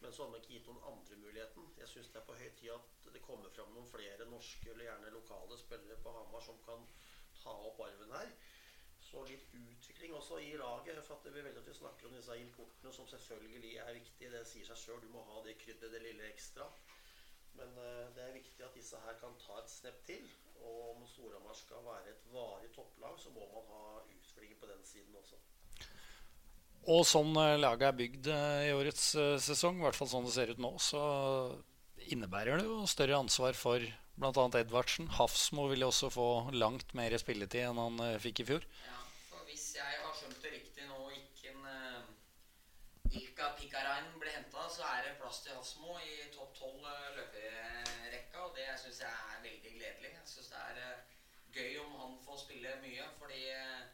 Men så hadde man ikke gitt noen andre muligheten. Jeg syns det er på høy tid at det kommer fram noen flere norske eller gjerne lokale spillere på Hamar som kan ta opp arven her. Så litt utvikling også i laget. For at det blir veldig at vi snakker om disse importene, som selvfølgelig er viktig. Det sier seg sjøl. Du må ha det krydderet, det lille ekstra. Men uh, det er viktig at disse her kan ta et snepp til. Og om Storhamar skal være et varig topplag, så må man ha utflinger på den siden også.
Og sånn eh, laget er bygd eh, i årets eh, sesong, i hvert fall sånn det ser ut nå, så innebærer det jo større ansvar for bl.a. Edvardsen. Hafsmo vil jo også få langt mer spilletid enn han fikk i fjor.
Ja, for hvis jeg har skjønt det riktig nå, ikke en Ilka Pikarain ble henta, så er det plass til Hafsmo i topp tolv løperekka, og det syns jeg er veldig gledelig. Jeg syns det er uh, gøy om han får spille mye, fordi uh,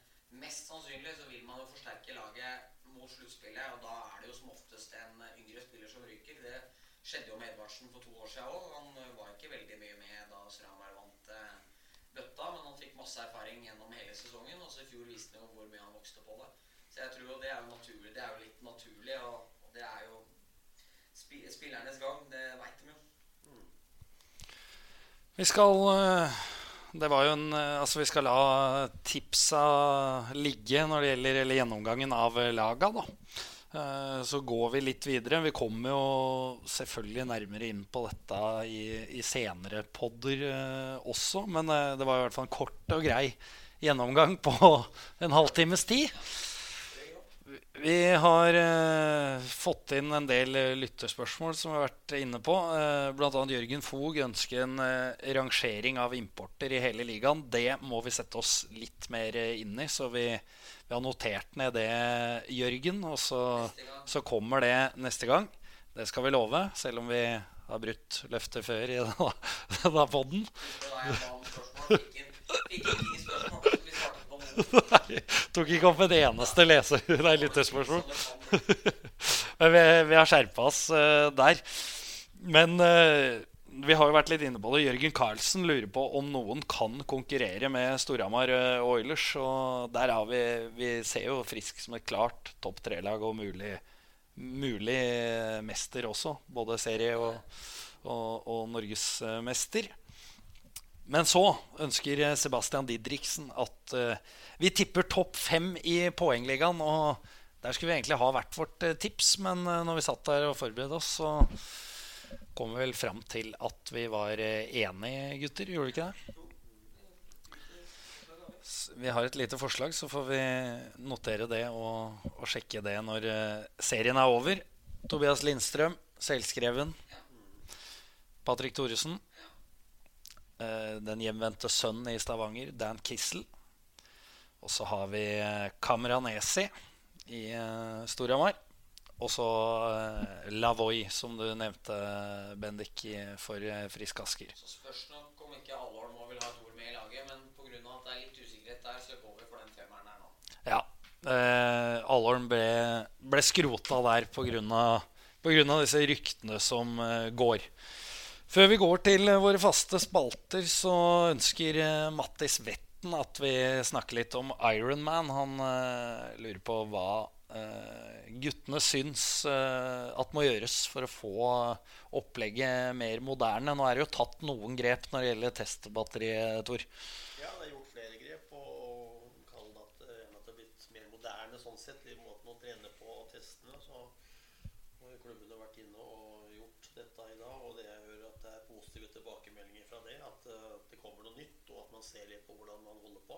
mest sannsynlig så vil man jo forsterke laget mot sluttspillet. Og da er det jo som oftest en yngre spiller som ryker. Det skjedde jo med Edvardsen for to år siden òg. Han var ikke veldig mye med da Sramar vant eh, bøtta, men han fikk masse erfaring gjennom hele sesongen. Og så i fjor viste han jo hvor mye han vokste på det. Så jeg tror jo det er jo naturlig. Det er jo litt naturlig, og, det er jo spillernes gang. Det veit de jo. Mm.
Vi skal uh det var jo en, eh, altså Vi skal la tipsa ligge når det gjelder eller gjennomgangen av laga. da. Eh, så går vi litt videre. Vi kommer jo selvfølgelig nærmere inn på dette i, i senere podder eh, også. Men det var i hvert fall en kort og grei gjennomgang på en halvtimes tid. Vi har eh, fått inn en del eh, lytterspørsmål som vi har vært inne på. Eh, Bl.a. Jørgen Fog ønsker en eh, rangering av importer i hele ligaen. Det må vi sette oss litt mer eh, inn i, så vi, vi har notert ned det, Jørgen. Og så, så, kommer det neste gang. Det skal vi love, selv om vi har brutt løftet før i (laughs) denne, poden. Tok ikke opp et eneste leser, nei, lytterspørsmål. Vi, vi har skjerpa oss uh, der. Men uh, vi har jo vært litt inne på det. Jørgen Carlsen lurer på om noen kan konkurrere med Storhamar uh, Oilers. Og der har vi Vi ser jo Frisk som et klart topp tre-lag og mulig, mulig mester også. Både serie og, og, og norgesmester. Men så ønsker Sebastian Didriksen at uh, vi tipper topp fem i poengligaen. Og der skulle vi egentlig ha hvert vårt uh, tips, men når vi satt der og forberedte oss, så kom vi vel fram til at vi var enige, gutter. Gjorde vi ikke det? Vi har et lite forslag, så får vi notere det og, og sjekke det når serien er over. Tobias Lindstrøm, selvskreven. Patrick Thoresen. Eh, den hjemvendte sønnen i Stavanger, Dan Kissel. Og så har vi Kamranesi i uh, Storhamar. Og så Lavoy, som du nevnte, Bendik, for Frisk Asker.
Så spørs nok om ikke Alholm vil ha et ord med i laget, men pga. at det er litt usikkerhet der, så går vi for den femmeren her nå.
Ja. Uh, Alholm ble, ble skrota der pga. disse ryktene som går. Før vi går til våre faste spalter, så ønsker eh, Mattis Vetten at vi snakker litt om Ironman. Han uh, lurer på hva uh, guttene syns uh, at må gjøres for å få opplegget mer moderne. Nå er det jo tatt noen grep når det gjelder testbatteriet, Tor.
Ja, det er gjort flere grep. Og kall det at, at det er blitt mer moderne sånn sett i måten å trene på og testene. Så har klubbene vært inne og gjort dette i dag. og det er positive tilbakemeldinger fra det. At uh, det kommer noe nytt, og at man ser litt på hvordan man holder på.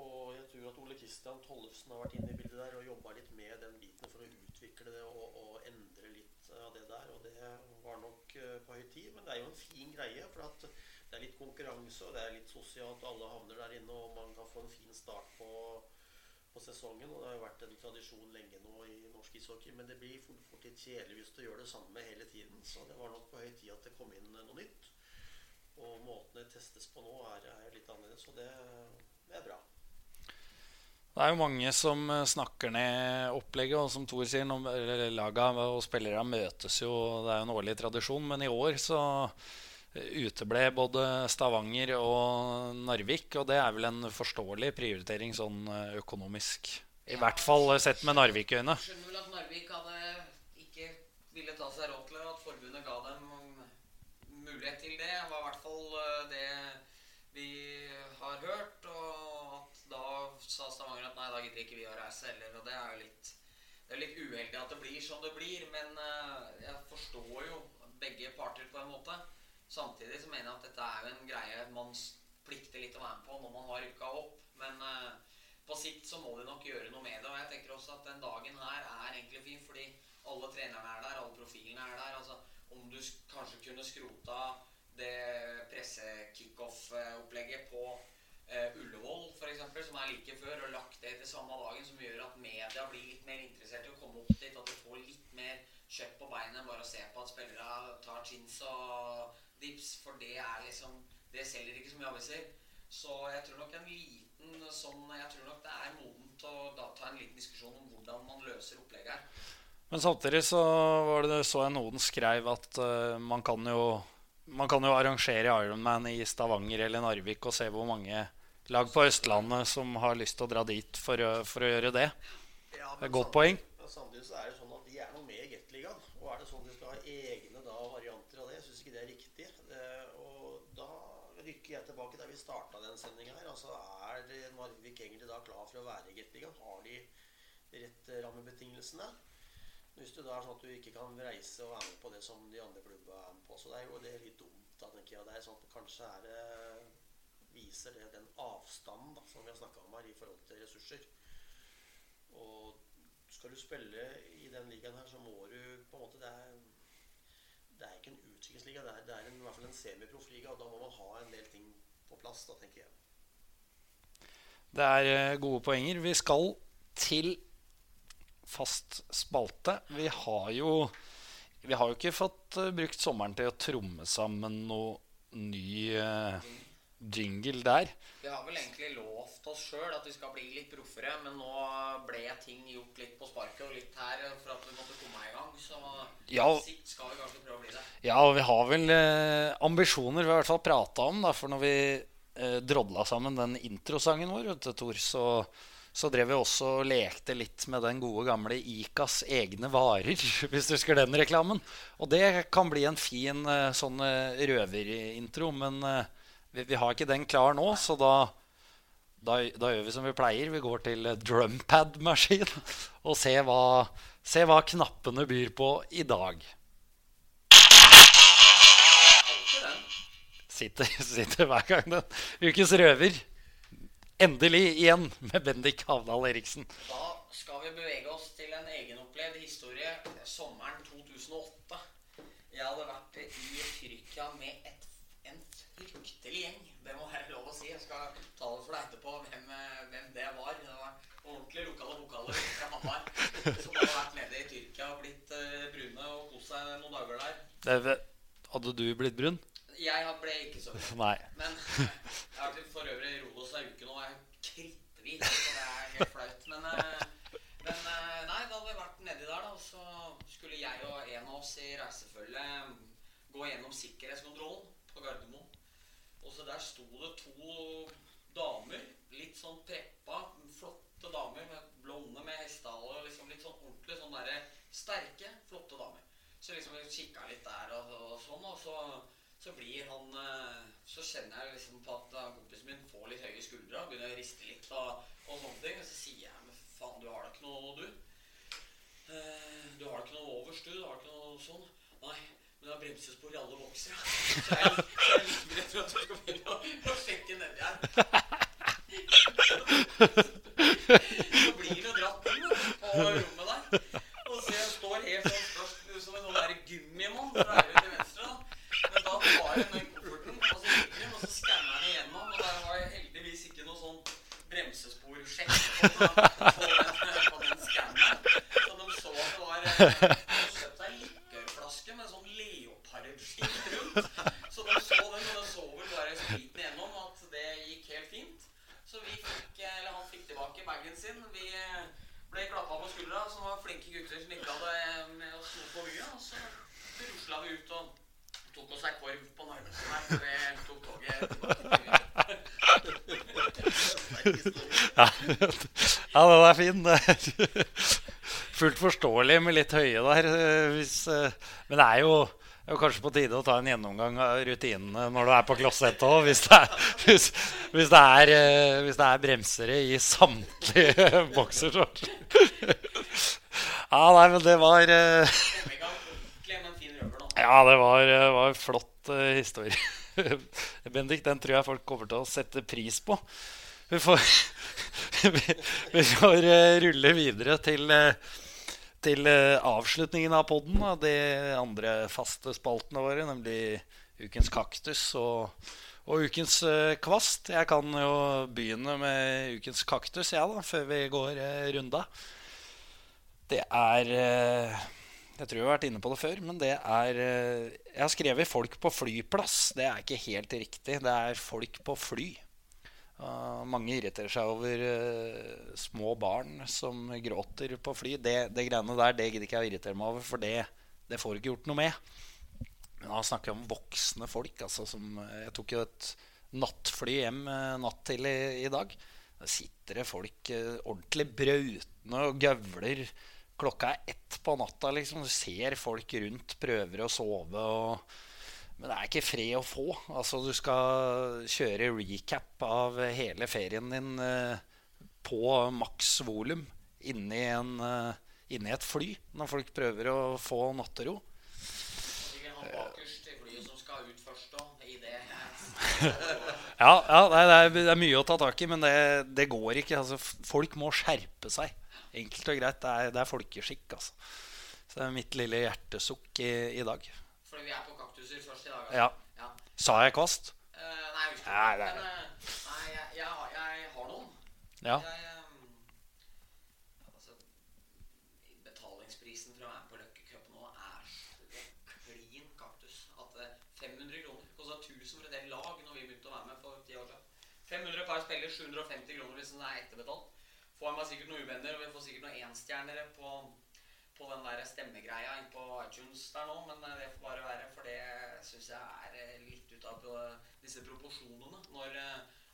Og jeg tror at Ole Kristian Tollefsen har vært inne i bildet der og jobba litt med den biten for å utvikle det og, og, endre litt av det der. Og det var nok uh, på høy tid. Men det er jo en fin greie, for at det er litt konkurranse, og det er litt sosialt. Alle havner der inne, og man kan få en fin start på på sesongen. Og det har jo vært en tradisjon lenge nå i norsk ishockey. Men det blir fort, fort litt kjedelig hvis du gjør det samme hele tiden. Så det var nok på høy tid at det kom inn noe nytt. Og måten det testes på nå, er, er litt annerledes. Og det, det er bra.
Det er jo mange som eh, snakker ned opplegget, og som Thor sier, laga og spillere møtes jo, det er jo en årlig tradisjon, men i år så eh, uteble både Stavanger og Narvik, og det er vel en forståelig prioritering sånn eh, økonomisk. I hvert fall sett med Narvik-øyne.
Skjønner vel at Narvik hadde ikke ville ta seg råd til det, og at forbundet ga dem mulighet til det. Det var i hvert fall eh, det vi har hørt. Og at da sa Stavanger at nei, da gidder ikke vi å reise heller. Og det er jo litt, det er litt uheldig at det blir som det blir. Men eh, jeg forstår jo begge parter på en måte. Samtidig så mener jeg at dette er jo en greie man plikter litt å være med på når man har rykka opp. Men eh, på sikt så må de nok gjøre noe med det. Og jeg tenker også at den dagen her er egentlig fin, fordi alle trenerne er der, alle profilene er der. Altså, om du kanskje kunne skrota det presse-kickoff-opplegget på eh, Ullevål f.eks., som er like før, og lagt det til samme dagen, som gjør at media blir litt mer interessert i å komme opp dit, at du får litt mer kjøtt på beinet enn bare å se på at spillere tar chins og dips, for det er liksom Det selger ikke så mye aviser. Så jeg tror nok en liten sånn Jeg tror nok det er modent å da ta en liten diskusjon om hvordan man løser opplegget her.
Men samtidig så var det så jeg noen skrev at uh, man kan jo man kan jo arrangere Ironman i Stavanger eller Narvik og se hvor mange lag på Østlandet som har lyst til å dra dit for å, for å gjøre det.
Ja,
er godt poeng.
Samtidig så er det sånn at de er noe med i Gateligaen. Og er det sånn at de skal ha egne da, varianter av det, jeg syns ikke det er riktig. Eh, og da rykker jeg tilbake der vi starta den sendinga her. Altså er Narvik egentlig da klar for å være i Gateligaen? Har de rett eh, rammebetingelsene? Hvis det da er sånn at du ikke kan reise og være med på det som de andre klubbene er med på. Så det er jo det litt dumt, da, tenker jeg. Det er sånn at kanskje er det viser det den avstanden da, som vi har snakka om her i forhold til ressurser. Og skal du spille i den ligaen her, så må du på en måte Det er, det er ikke en utviklingsliga, det er, det er en, i hvert fall en semiproffliga. Og da må man ha en del ting på plass, da, tenker jeg.
Det er eh, gode poenger. Vi skal til fast spalte. Vi har jo Vi har jo ikke fått eh, brukt sommeren til å tromme sammen noe ny uh, jingle der.
Vi har vel egentlig lovt oss sjøl at vi skal bli litt proffere, men nå ble ting gjort litt på sparket og litt her for at vi måtte komme i gang. Så
Ja.
sikt skal vi kanskje prøve å bli det.
Ja, og vi har vel uh, ambisjoner vi har i hvert fall prata om. Da, for når vi uh, drodla sammen den introsangen vår, vet du, Tor, så, så drev vi også og lekte litt med den gode gamle Ikas egne varer, (laughs) hvis du husker den reklamen. Og det kan bli en fin eh, sånn eh, røverintro, men eh, vi, vi har ikke den klar nå, så da da, da gjør vi som vi pleier. Vi går til drumpad-maskin (laughs) og ser hva, ser hva knappene byr på i dag. Sitter, (laughs) sitter hver gang den. Ukens røver. Endelig igjen med Bendik Havdal Eriksen.
Da skal vi bevege oss til en egenopplevd historie sommeren 2008. Jeg hadde vært i Tyrkia med et, en fryktelig gjeng. Det må være lov å si. Jeg skal ta det for deg etterpå hvem, eh, hvem det var. Det var ordentlig lokale vokaler fra Hamar som hadde vært nede i Tyrkia og blitt eh, brune og kost seg noen dager der.
Det, hadde du blitt brun?
Jeg ble ikke så brun.
Nei.
Men jeg har for øvrig i Rodos ei uke nå, jeg er kritthvit. Så det er helt flaut. Men, eh, men eh, nei, da hadde vi vært nedi der, da. Og så skulle jeg og en av oss i reisefølget gå gjennom sikkerhetskontrollen på Gardermoen. Og så der sto det to damer, litt sånn preppa, flotte damer med blonde med hestehale og liksom litt sånn ordentlig sånn derre sterke, flotte damer. Så liksom vi kikka litt der og, og sånn, og så, så blir han eh, Så kjenner jeg liksom på at eh, kompisen min får litt høye skuldre og begynner å riste litt og, og sånne ting. Og så sier jeg men faen, du har da ikke noe, du? Eh, du har da ikke noe overs, du? Du har ikke noe sånn? Nei. Men det er bremsespor i alle boksere. Så jeg, så jeg er livredd for at du skal begynne å, å sjekke nedi her. Så blir det dratt inn på rommet der. Og så jeg står helt sånn først som en sånn der gummimann fra høyre til venstre. da. Men da og så kikker den, igjennom. Og der var heldigvis ikke noe sånn bremsesporsjekk på. Så de så at det var eh, De hadde kjøpt seg likørflaske med sånn leopardskilt rundt. Så de så den, og de så rusla vi ut og tok oss ei korv på Narvesen her før vi tok toget tilbake til byen.
Ja, ja den er fin. (laughs) Fullt forståelig med litt høye der. eh, Hvis, eh, men det er jo, det er kanskje på tide å ta en gjennomgang av rutinene når du er på klossettet òg. Hvis, (laughs) hvis, hvis, det er, eh, hvis det er bremsere i samtlige (laughs) boksershorts. Ja, nei, men det var. Ja, det var, var flott historie. Bendik, den tror jeg folk kommer til å sette pris på. Vi får, (laughs) vi, får eh, rulle videre til, eh, til eh, avslutningen av podden. Og de andre faste spaltene våre, nemlig Ukens kaktus og, og Ukens kvast. Jeg kan jo begynne med Ukens kaktus, ja, da, før vi går runda. Det er Jeg tror jeg har vært inne på det før, men det er Jeg har skrevet 'folk på flyplass'. Det er ikke helt riktig. Det er folk på fly. Mange irriterer seg over uh, små barn som gråter på fly. Det, det greiene der det gidder ikke jeg å irritere meg over, for det, det får ikke gjort noe med. Men da snakker om voksne folk. Altså, som, jeg tok jo et nattfly hjem uh, natt til i, i dag. Da sitter det folk eh, ordentlig brautende og gøvler. Klokka er ett på natta. liksom Du ser folk rundt prøver å sove. Og, men det er ikke fred å få. Altså Du skal kjøre recap av hele ferien din eh, på maks volum inni, en, eh, inni et fly når folk prøver å få nattero. (laughs) Ja, ja det, er, det er mye å ta tak i, men det, det går ikke. Altså, folk må skjerpe seg. Enkelt og greit. Det er, det er folkeskikk, altså. Så det er mitt lille hjertesukk i, i dag.
Fordi vi er på kaktuser først i dag. altså.
Ja.
ja.
Sa jeg kvast?
Uh, nei, jeg
Nei,
det
er...
Men uh, nei, jeg, jeg, har- jeg har noen.
Ja.
Jeg, ehm, altså, betalingsprisen for å være med på Løkkecup nå er så klin kaktus at eh, 500 kroner kosta 1000 for et del lag når vi begynte å være med for ti år siden. 500 per spiller, 750 kroner hvis den er etterbetalt. Får meg sikkert noen uvenner, og vi får sikkert noen enstjernere på, på den der stemmegreia inn på iTunes der nå, men eh, det får bare være, for det syns jeg er eh, litt ut av eh, disse proporsjonene. Når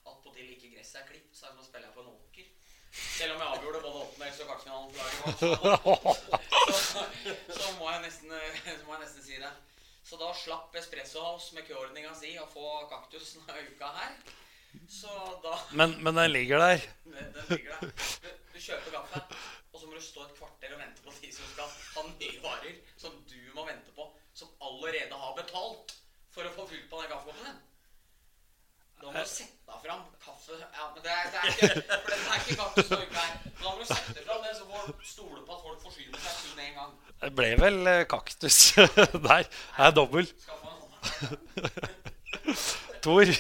attpåtil ikke gresset er klipt, så er det som å spille på en åker. Selv om jeg avgjorde både åttendels- og kvartfinalen så, så, må jeg nesten, så må jeg nesten si det. Så da slapp Espresso House med køordninga si å få kaktusen av uka her. Så da
Men, men den ligger der.
den, den ligger der. Du, kjøper kaffe, og så må du stå et kvarter og vente på de som skal ha nye varer som du må vente på, som allerede har betalt for å få fylt på den kaffekoppen din. Da må du sette deg fram kaffe Ja, men det er, det er ikke For dette er ikke kaktus som her. Men da må du sette fram det, så får du stole på at folk forsyner seg kun én gang.
Det ble vel eh, kaktus (laughs) der. Det er dobbel. Tor.
Jeg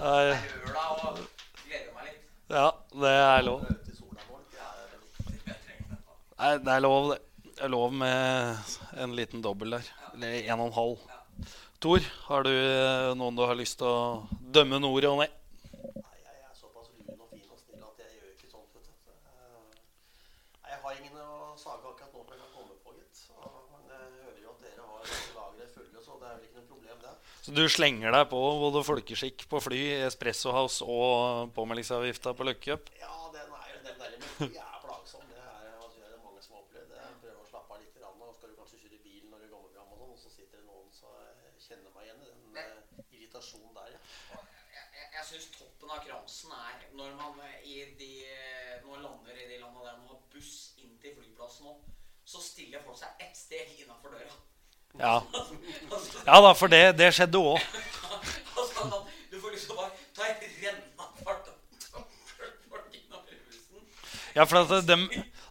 er. Det er og gleder meg litt.
Ja, det er lov.
Ute i sola nå. Ja, det er veldig-
Jeg trenger den.
Nei, det er lov, det. Er lov med en liten dobbel der. Eller en og en halv. Tor, har du eh, noen du har lyst til å dømme nord og ned?
Eh, noe.
Så du slenger deg på både folkeskikk på fly, Espresso House og påmeldingsavgifta på Løkkecup?
Ja, den er jo den der med fly er plagsom. Det er, altså, det er mange som har opplevd det. Prøver å slappe av litt, grann, og skal du kanskje kjøre bil når du kommer fram, og sånn, og så sitter det noen som eh, kjenner meg igjen i den eh, irritasjonen der, ja.
Jeg, jeg, jeg syns toppen av kransen er når man eh, i de, når man lander i de landene der man har buss inn til flyplassen òg, så stiller folk seg ett steg innafor døra.
Ja. (laughs)
altså,
ja da, for det, det skjedde òg. (laughs)
altså, du får liksom bare ta rennafart og folk innover bussen.
Ja, for at dem,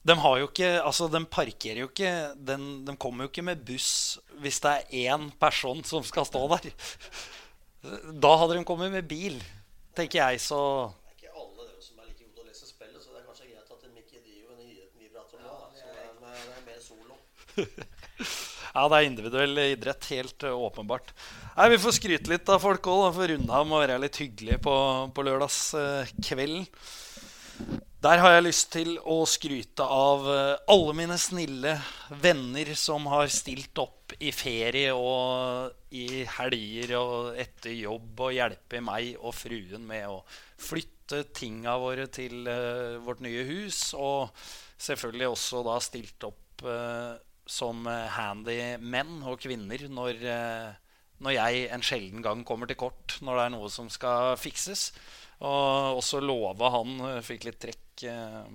de har jo ikke Altså, de parkerer jo ikke De, De kommer jo ikke med buss hvis det er én person som skal stå der. Da hadde de kommet med bil, tenker jeg, så
Det er ikke alle dere som er like gode til å lese spillet, så det er kanskje greit at de ikke driver med den idretten vi prater om nå, da. Det er, med, det er mer solo. (laughs)
Ja, det er individuell idrett, helt uh, åpenbart. Nei, Vi får skryte litt av folk òg, for Rundheim må være litt hyggelig på, på lørdagskvelden. Der har jeg lyst til å skryte av eh, alle mine snille venner som har stilt opp i ferie og i helger og etter jobb og hjelpe meg og fruen med å flytte tinga våre til eh, vårt nye hus. Og selvfølgelig også da stilt opp eh, som handy menn og kvinner når, når jeg en sjelden gang kommer til kort når det er noe som skal fikses. Og også lova han Fikk litt trekk eh,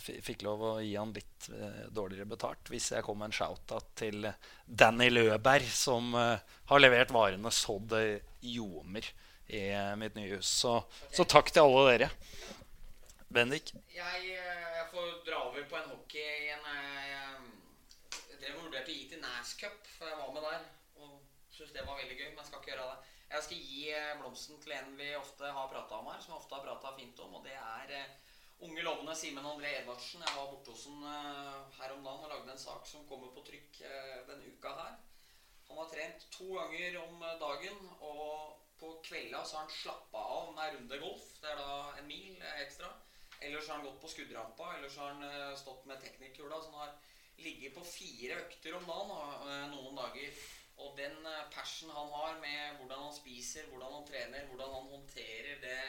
Fikk lov å gi han litt eh, dårligere betalt hvis jeg kom med en shout-out til Danny Løberg, som eh, har levert varene så det ljomer i mitt nye hus. Så, så takk til alle dere. Bendik?
Jeg, jeg får dra over på en hockey igjen. Jeg, drev og vurderte å gi til Nash Cup, for jeg var med der. Og syntes det var veldig gøy, men jeg skal ikke gjøre det. Jeg skal gi blomsten til en vi ofte har prata om her, som jeg ofte har prata fint om, og det er unge, lovende Simen André Edvardsen. Jeg var borte hos ham eh, her om dagen og lagde en sak som kommer på trykk eh, denne uka her. Han har trent to ganger om eh, dagen, og på kvelda så har han slappa av med runde golf. Det er da en mil ekstra. Ellers har han gått på skuddrampa, ellers har han stått med teknikkula. Så han har ligget på fire økter om dagen noen dager. Og den passion han har med hvordan han spiser, hvordan han trener, hvordan han håndterer det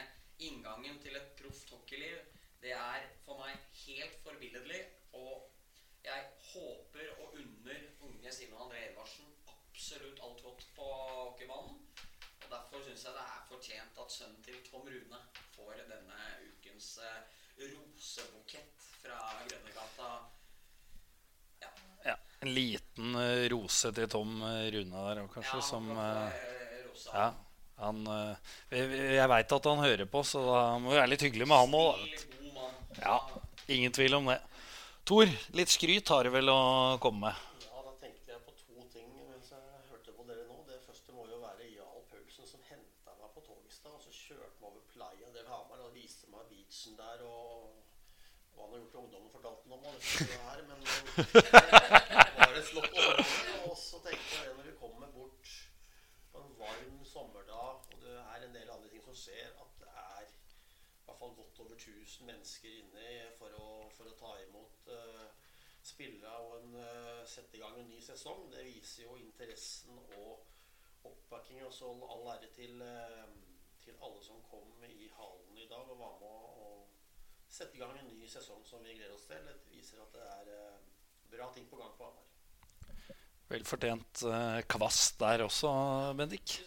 inngangen til et proft hockeyliv, det er for meg helt forbilledlig. Og jeg håper og unner unge Simen André Edvardsen absolutt alt godt på hockeybanen. Og derfor syns jeg det er fortjent at sønnen til Tom Rune får denne ukens eh, rosebukett fra Grønnegata. Ja.
Ja, en liten eh, rose til Tom eh, Rune der òg, kanskje,
ja,
som
han
eh,
rosa.
Ja. Han, jeg veit at han hører på, så da må vi være litt hyggelig med han òg. Ja, ingen tvil om det. Tor, litt skryt har du vel å komme med?
Ja, da tenkte jeg på to ting mens jeg hørte på dere nå. Det første må jo være Jarl Paulsen som henta meg på Togstad. Og så kjørte meg over Playa del og viste meg beachen der og hva han har gjort til ungdommen, fortalte han om. Og det her, men det var et flott område. Og så tenkte jeg når du kommer bort på en varm sommerdag, og det er en del andre ting som skjer, at det er i hvert fall godt over 1000 mennesker inne for å, for å ta imot eh, spillere og en, eh, sette i gang en ny sesong. Det viser jo interessen og oppbackingen. Og så all ære til, eh, til alle som kom i hallen i dag og var med å, sette i gang en ny sesong som vi gleder oss til. Det viser at det er bra ting på gang på Hamar.
Vel fortjent kvast der også, Bendik.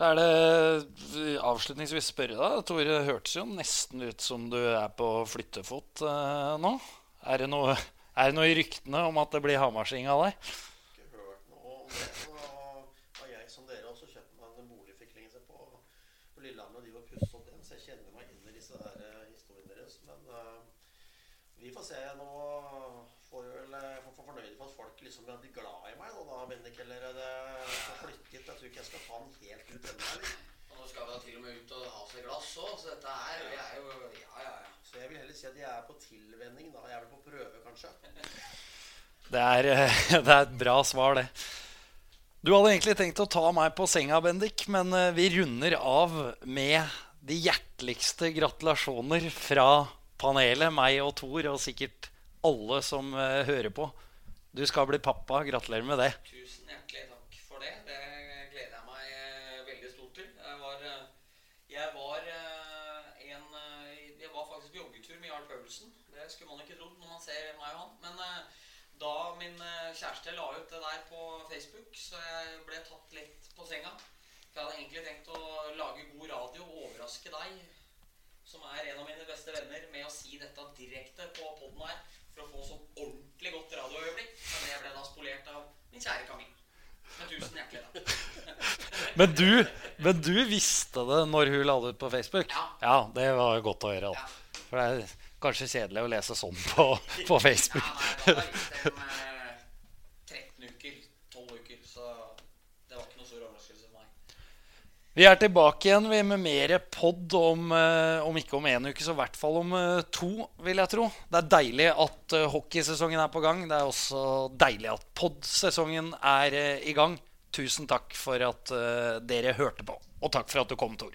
Er det avslutningsvis spørre deg, Tore, hørtes jo nesten ut som du er på flyttefot eh, nå. Er det, noe, er det noe i ryktene om at det blir hamarsing av deg?
Ikke hørt noe om det. Så har jeg som dere også kjøpt meg en bolig fikk lenge siden på, på Lillehammer. Og de var pusset opp den, så jeg kjenner meg inn i disse her eh, historiene deres. Men eh, vi får se. Nå får vi vel eh, få få liksom veldig glad i meg nå, da, Bendik. Eller er det har flytte. Jeg tror ikke jeg skal ta den helt ut ennå.
Og nå skal vi da til og med ut og ha seg glass òg, så dette her vi er jo Ja, ja, ja.
Så jeg vil heller si at jeg er på tilvenning. da. Jeg er vel på prøve, kanskje. (laughs)
Det er, eh, (laughs) det er et bra svar, det. Du hadde egentlig tenkt å ta meg på senga, Bendik, men eh, vi runder av med de hjerteligste gratulasjoner fra panelet, meg og Thor, og sikkert alle som eh, hører på. Du skal bli pappa. Gratulerer med det.
Tusen hjertelig takk for det. Det gleder jeg meg eh, veldig stort til. Jeg var, eh, jeg var eh, en Jeg var faktisk på joggetur med Jarl Paulsen. Det skulle man ikke trodd når man ser meg og han. Men da min kjæreste la ut det der på Facebook, så jeg ble tatt litt på senga. For jeg hadde egentlig tenkt å lage god radio og overraske deg, som er en av mine beste venner, med å si dette direkte på poden her. For å få sånn ordentlig godt radioøyeblikk. Men det ble da spolert av min kjære Camilla. Men tusen hjertelig da. (laughs)
Men du, men du visste det når hun la det ut på Facebook?
Ja.
det var godt å høre.
Ja.
For det er kanskje kjedelig å lese sånn på, på
Ja,
Facebook.
nei, det var det eh, 13 uker, 12 uker, så det var ikke noe stor overraskelse for meg.
Vi er tilbake igjen vi med mer pod om, eh, om ikke om én uke, så i hvert fall om eh, to, vil jeg tro. Det er deilig at eh, hockeysesongen er på gang. Det er også deilig at pod-sesongen er i gang. Tusen takk for at dere hørte på. Og takk for at du kom, Tor.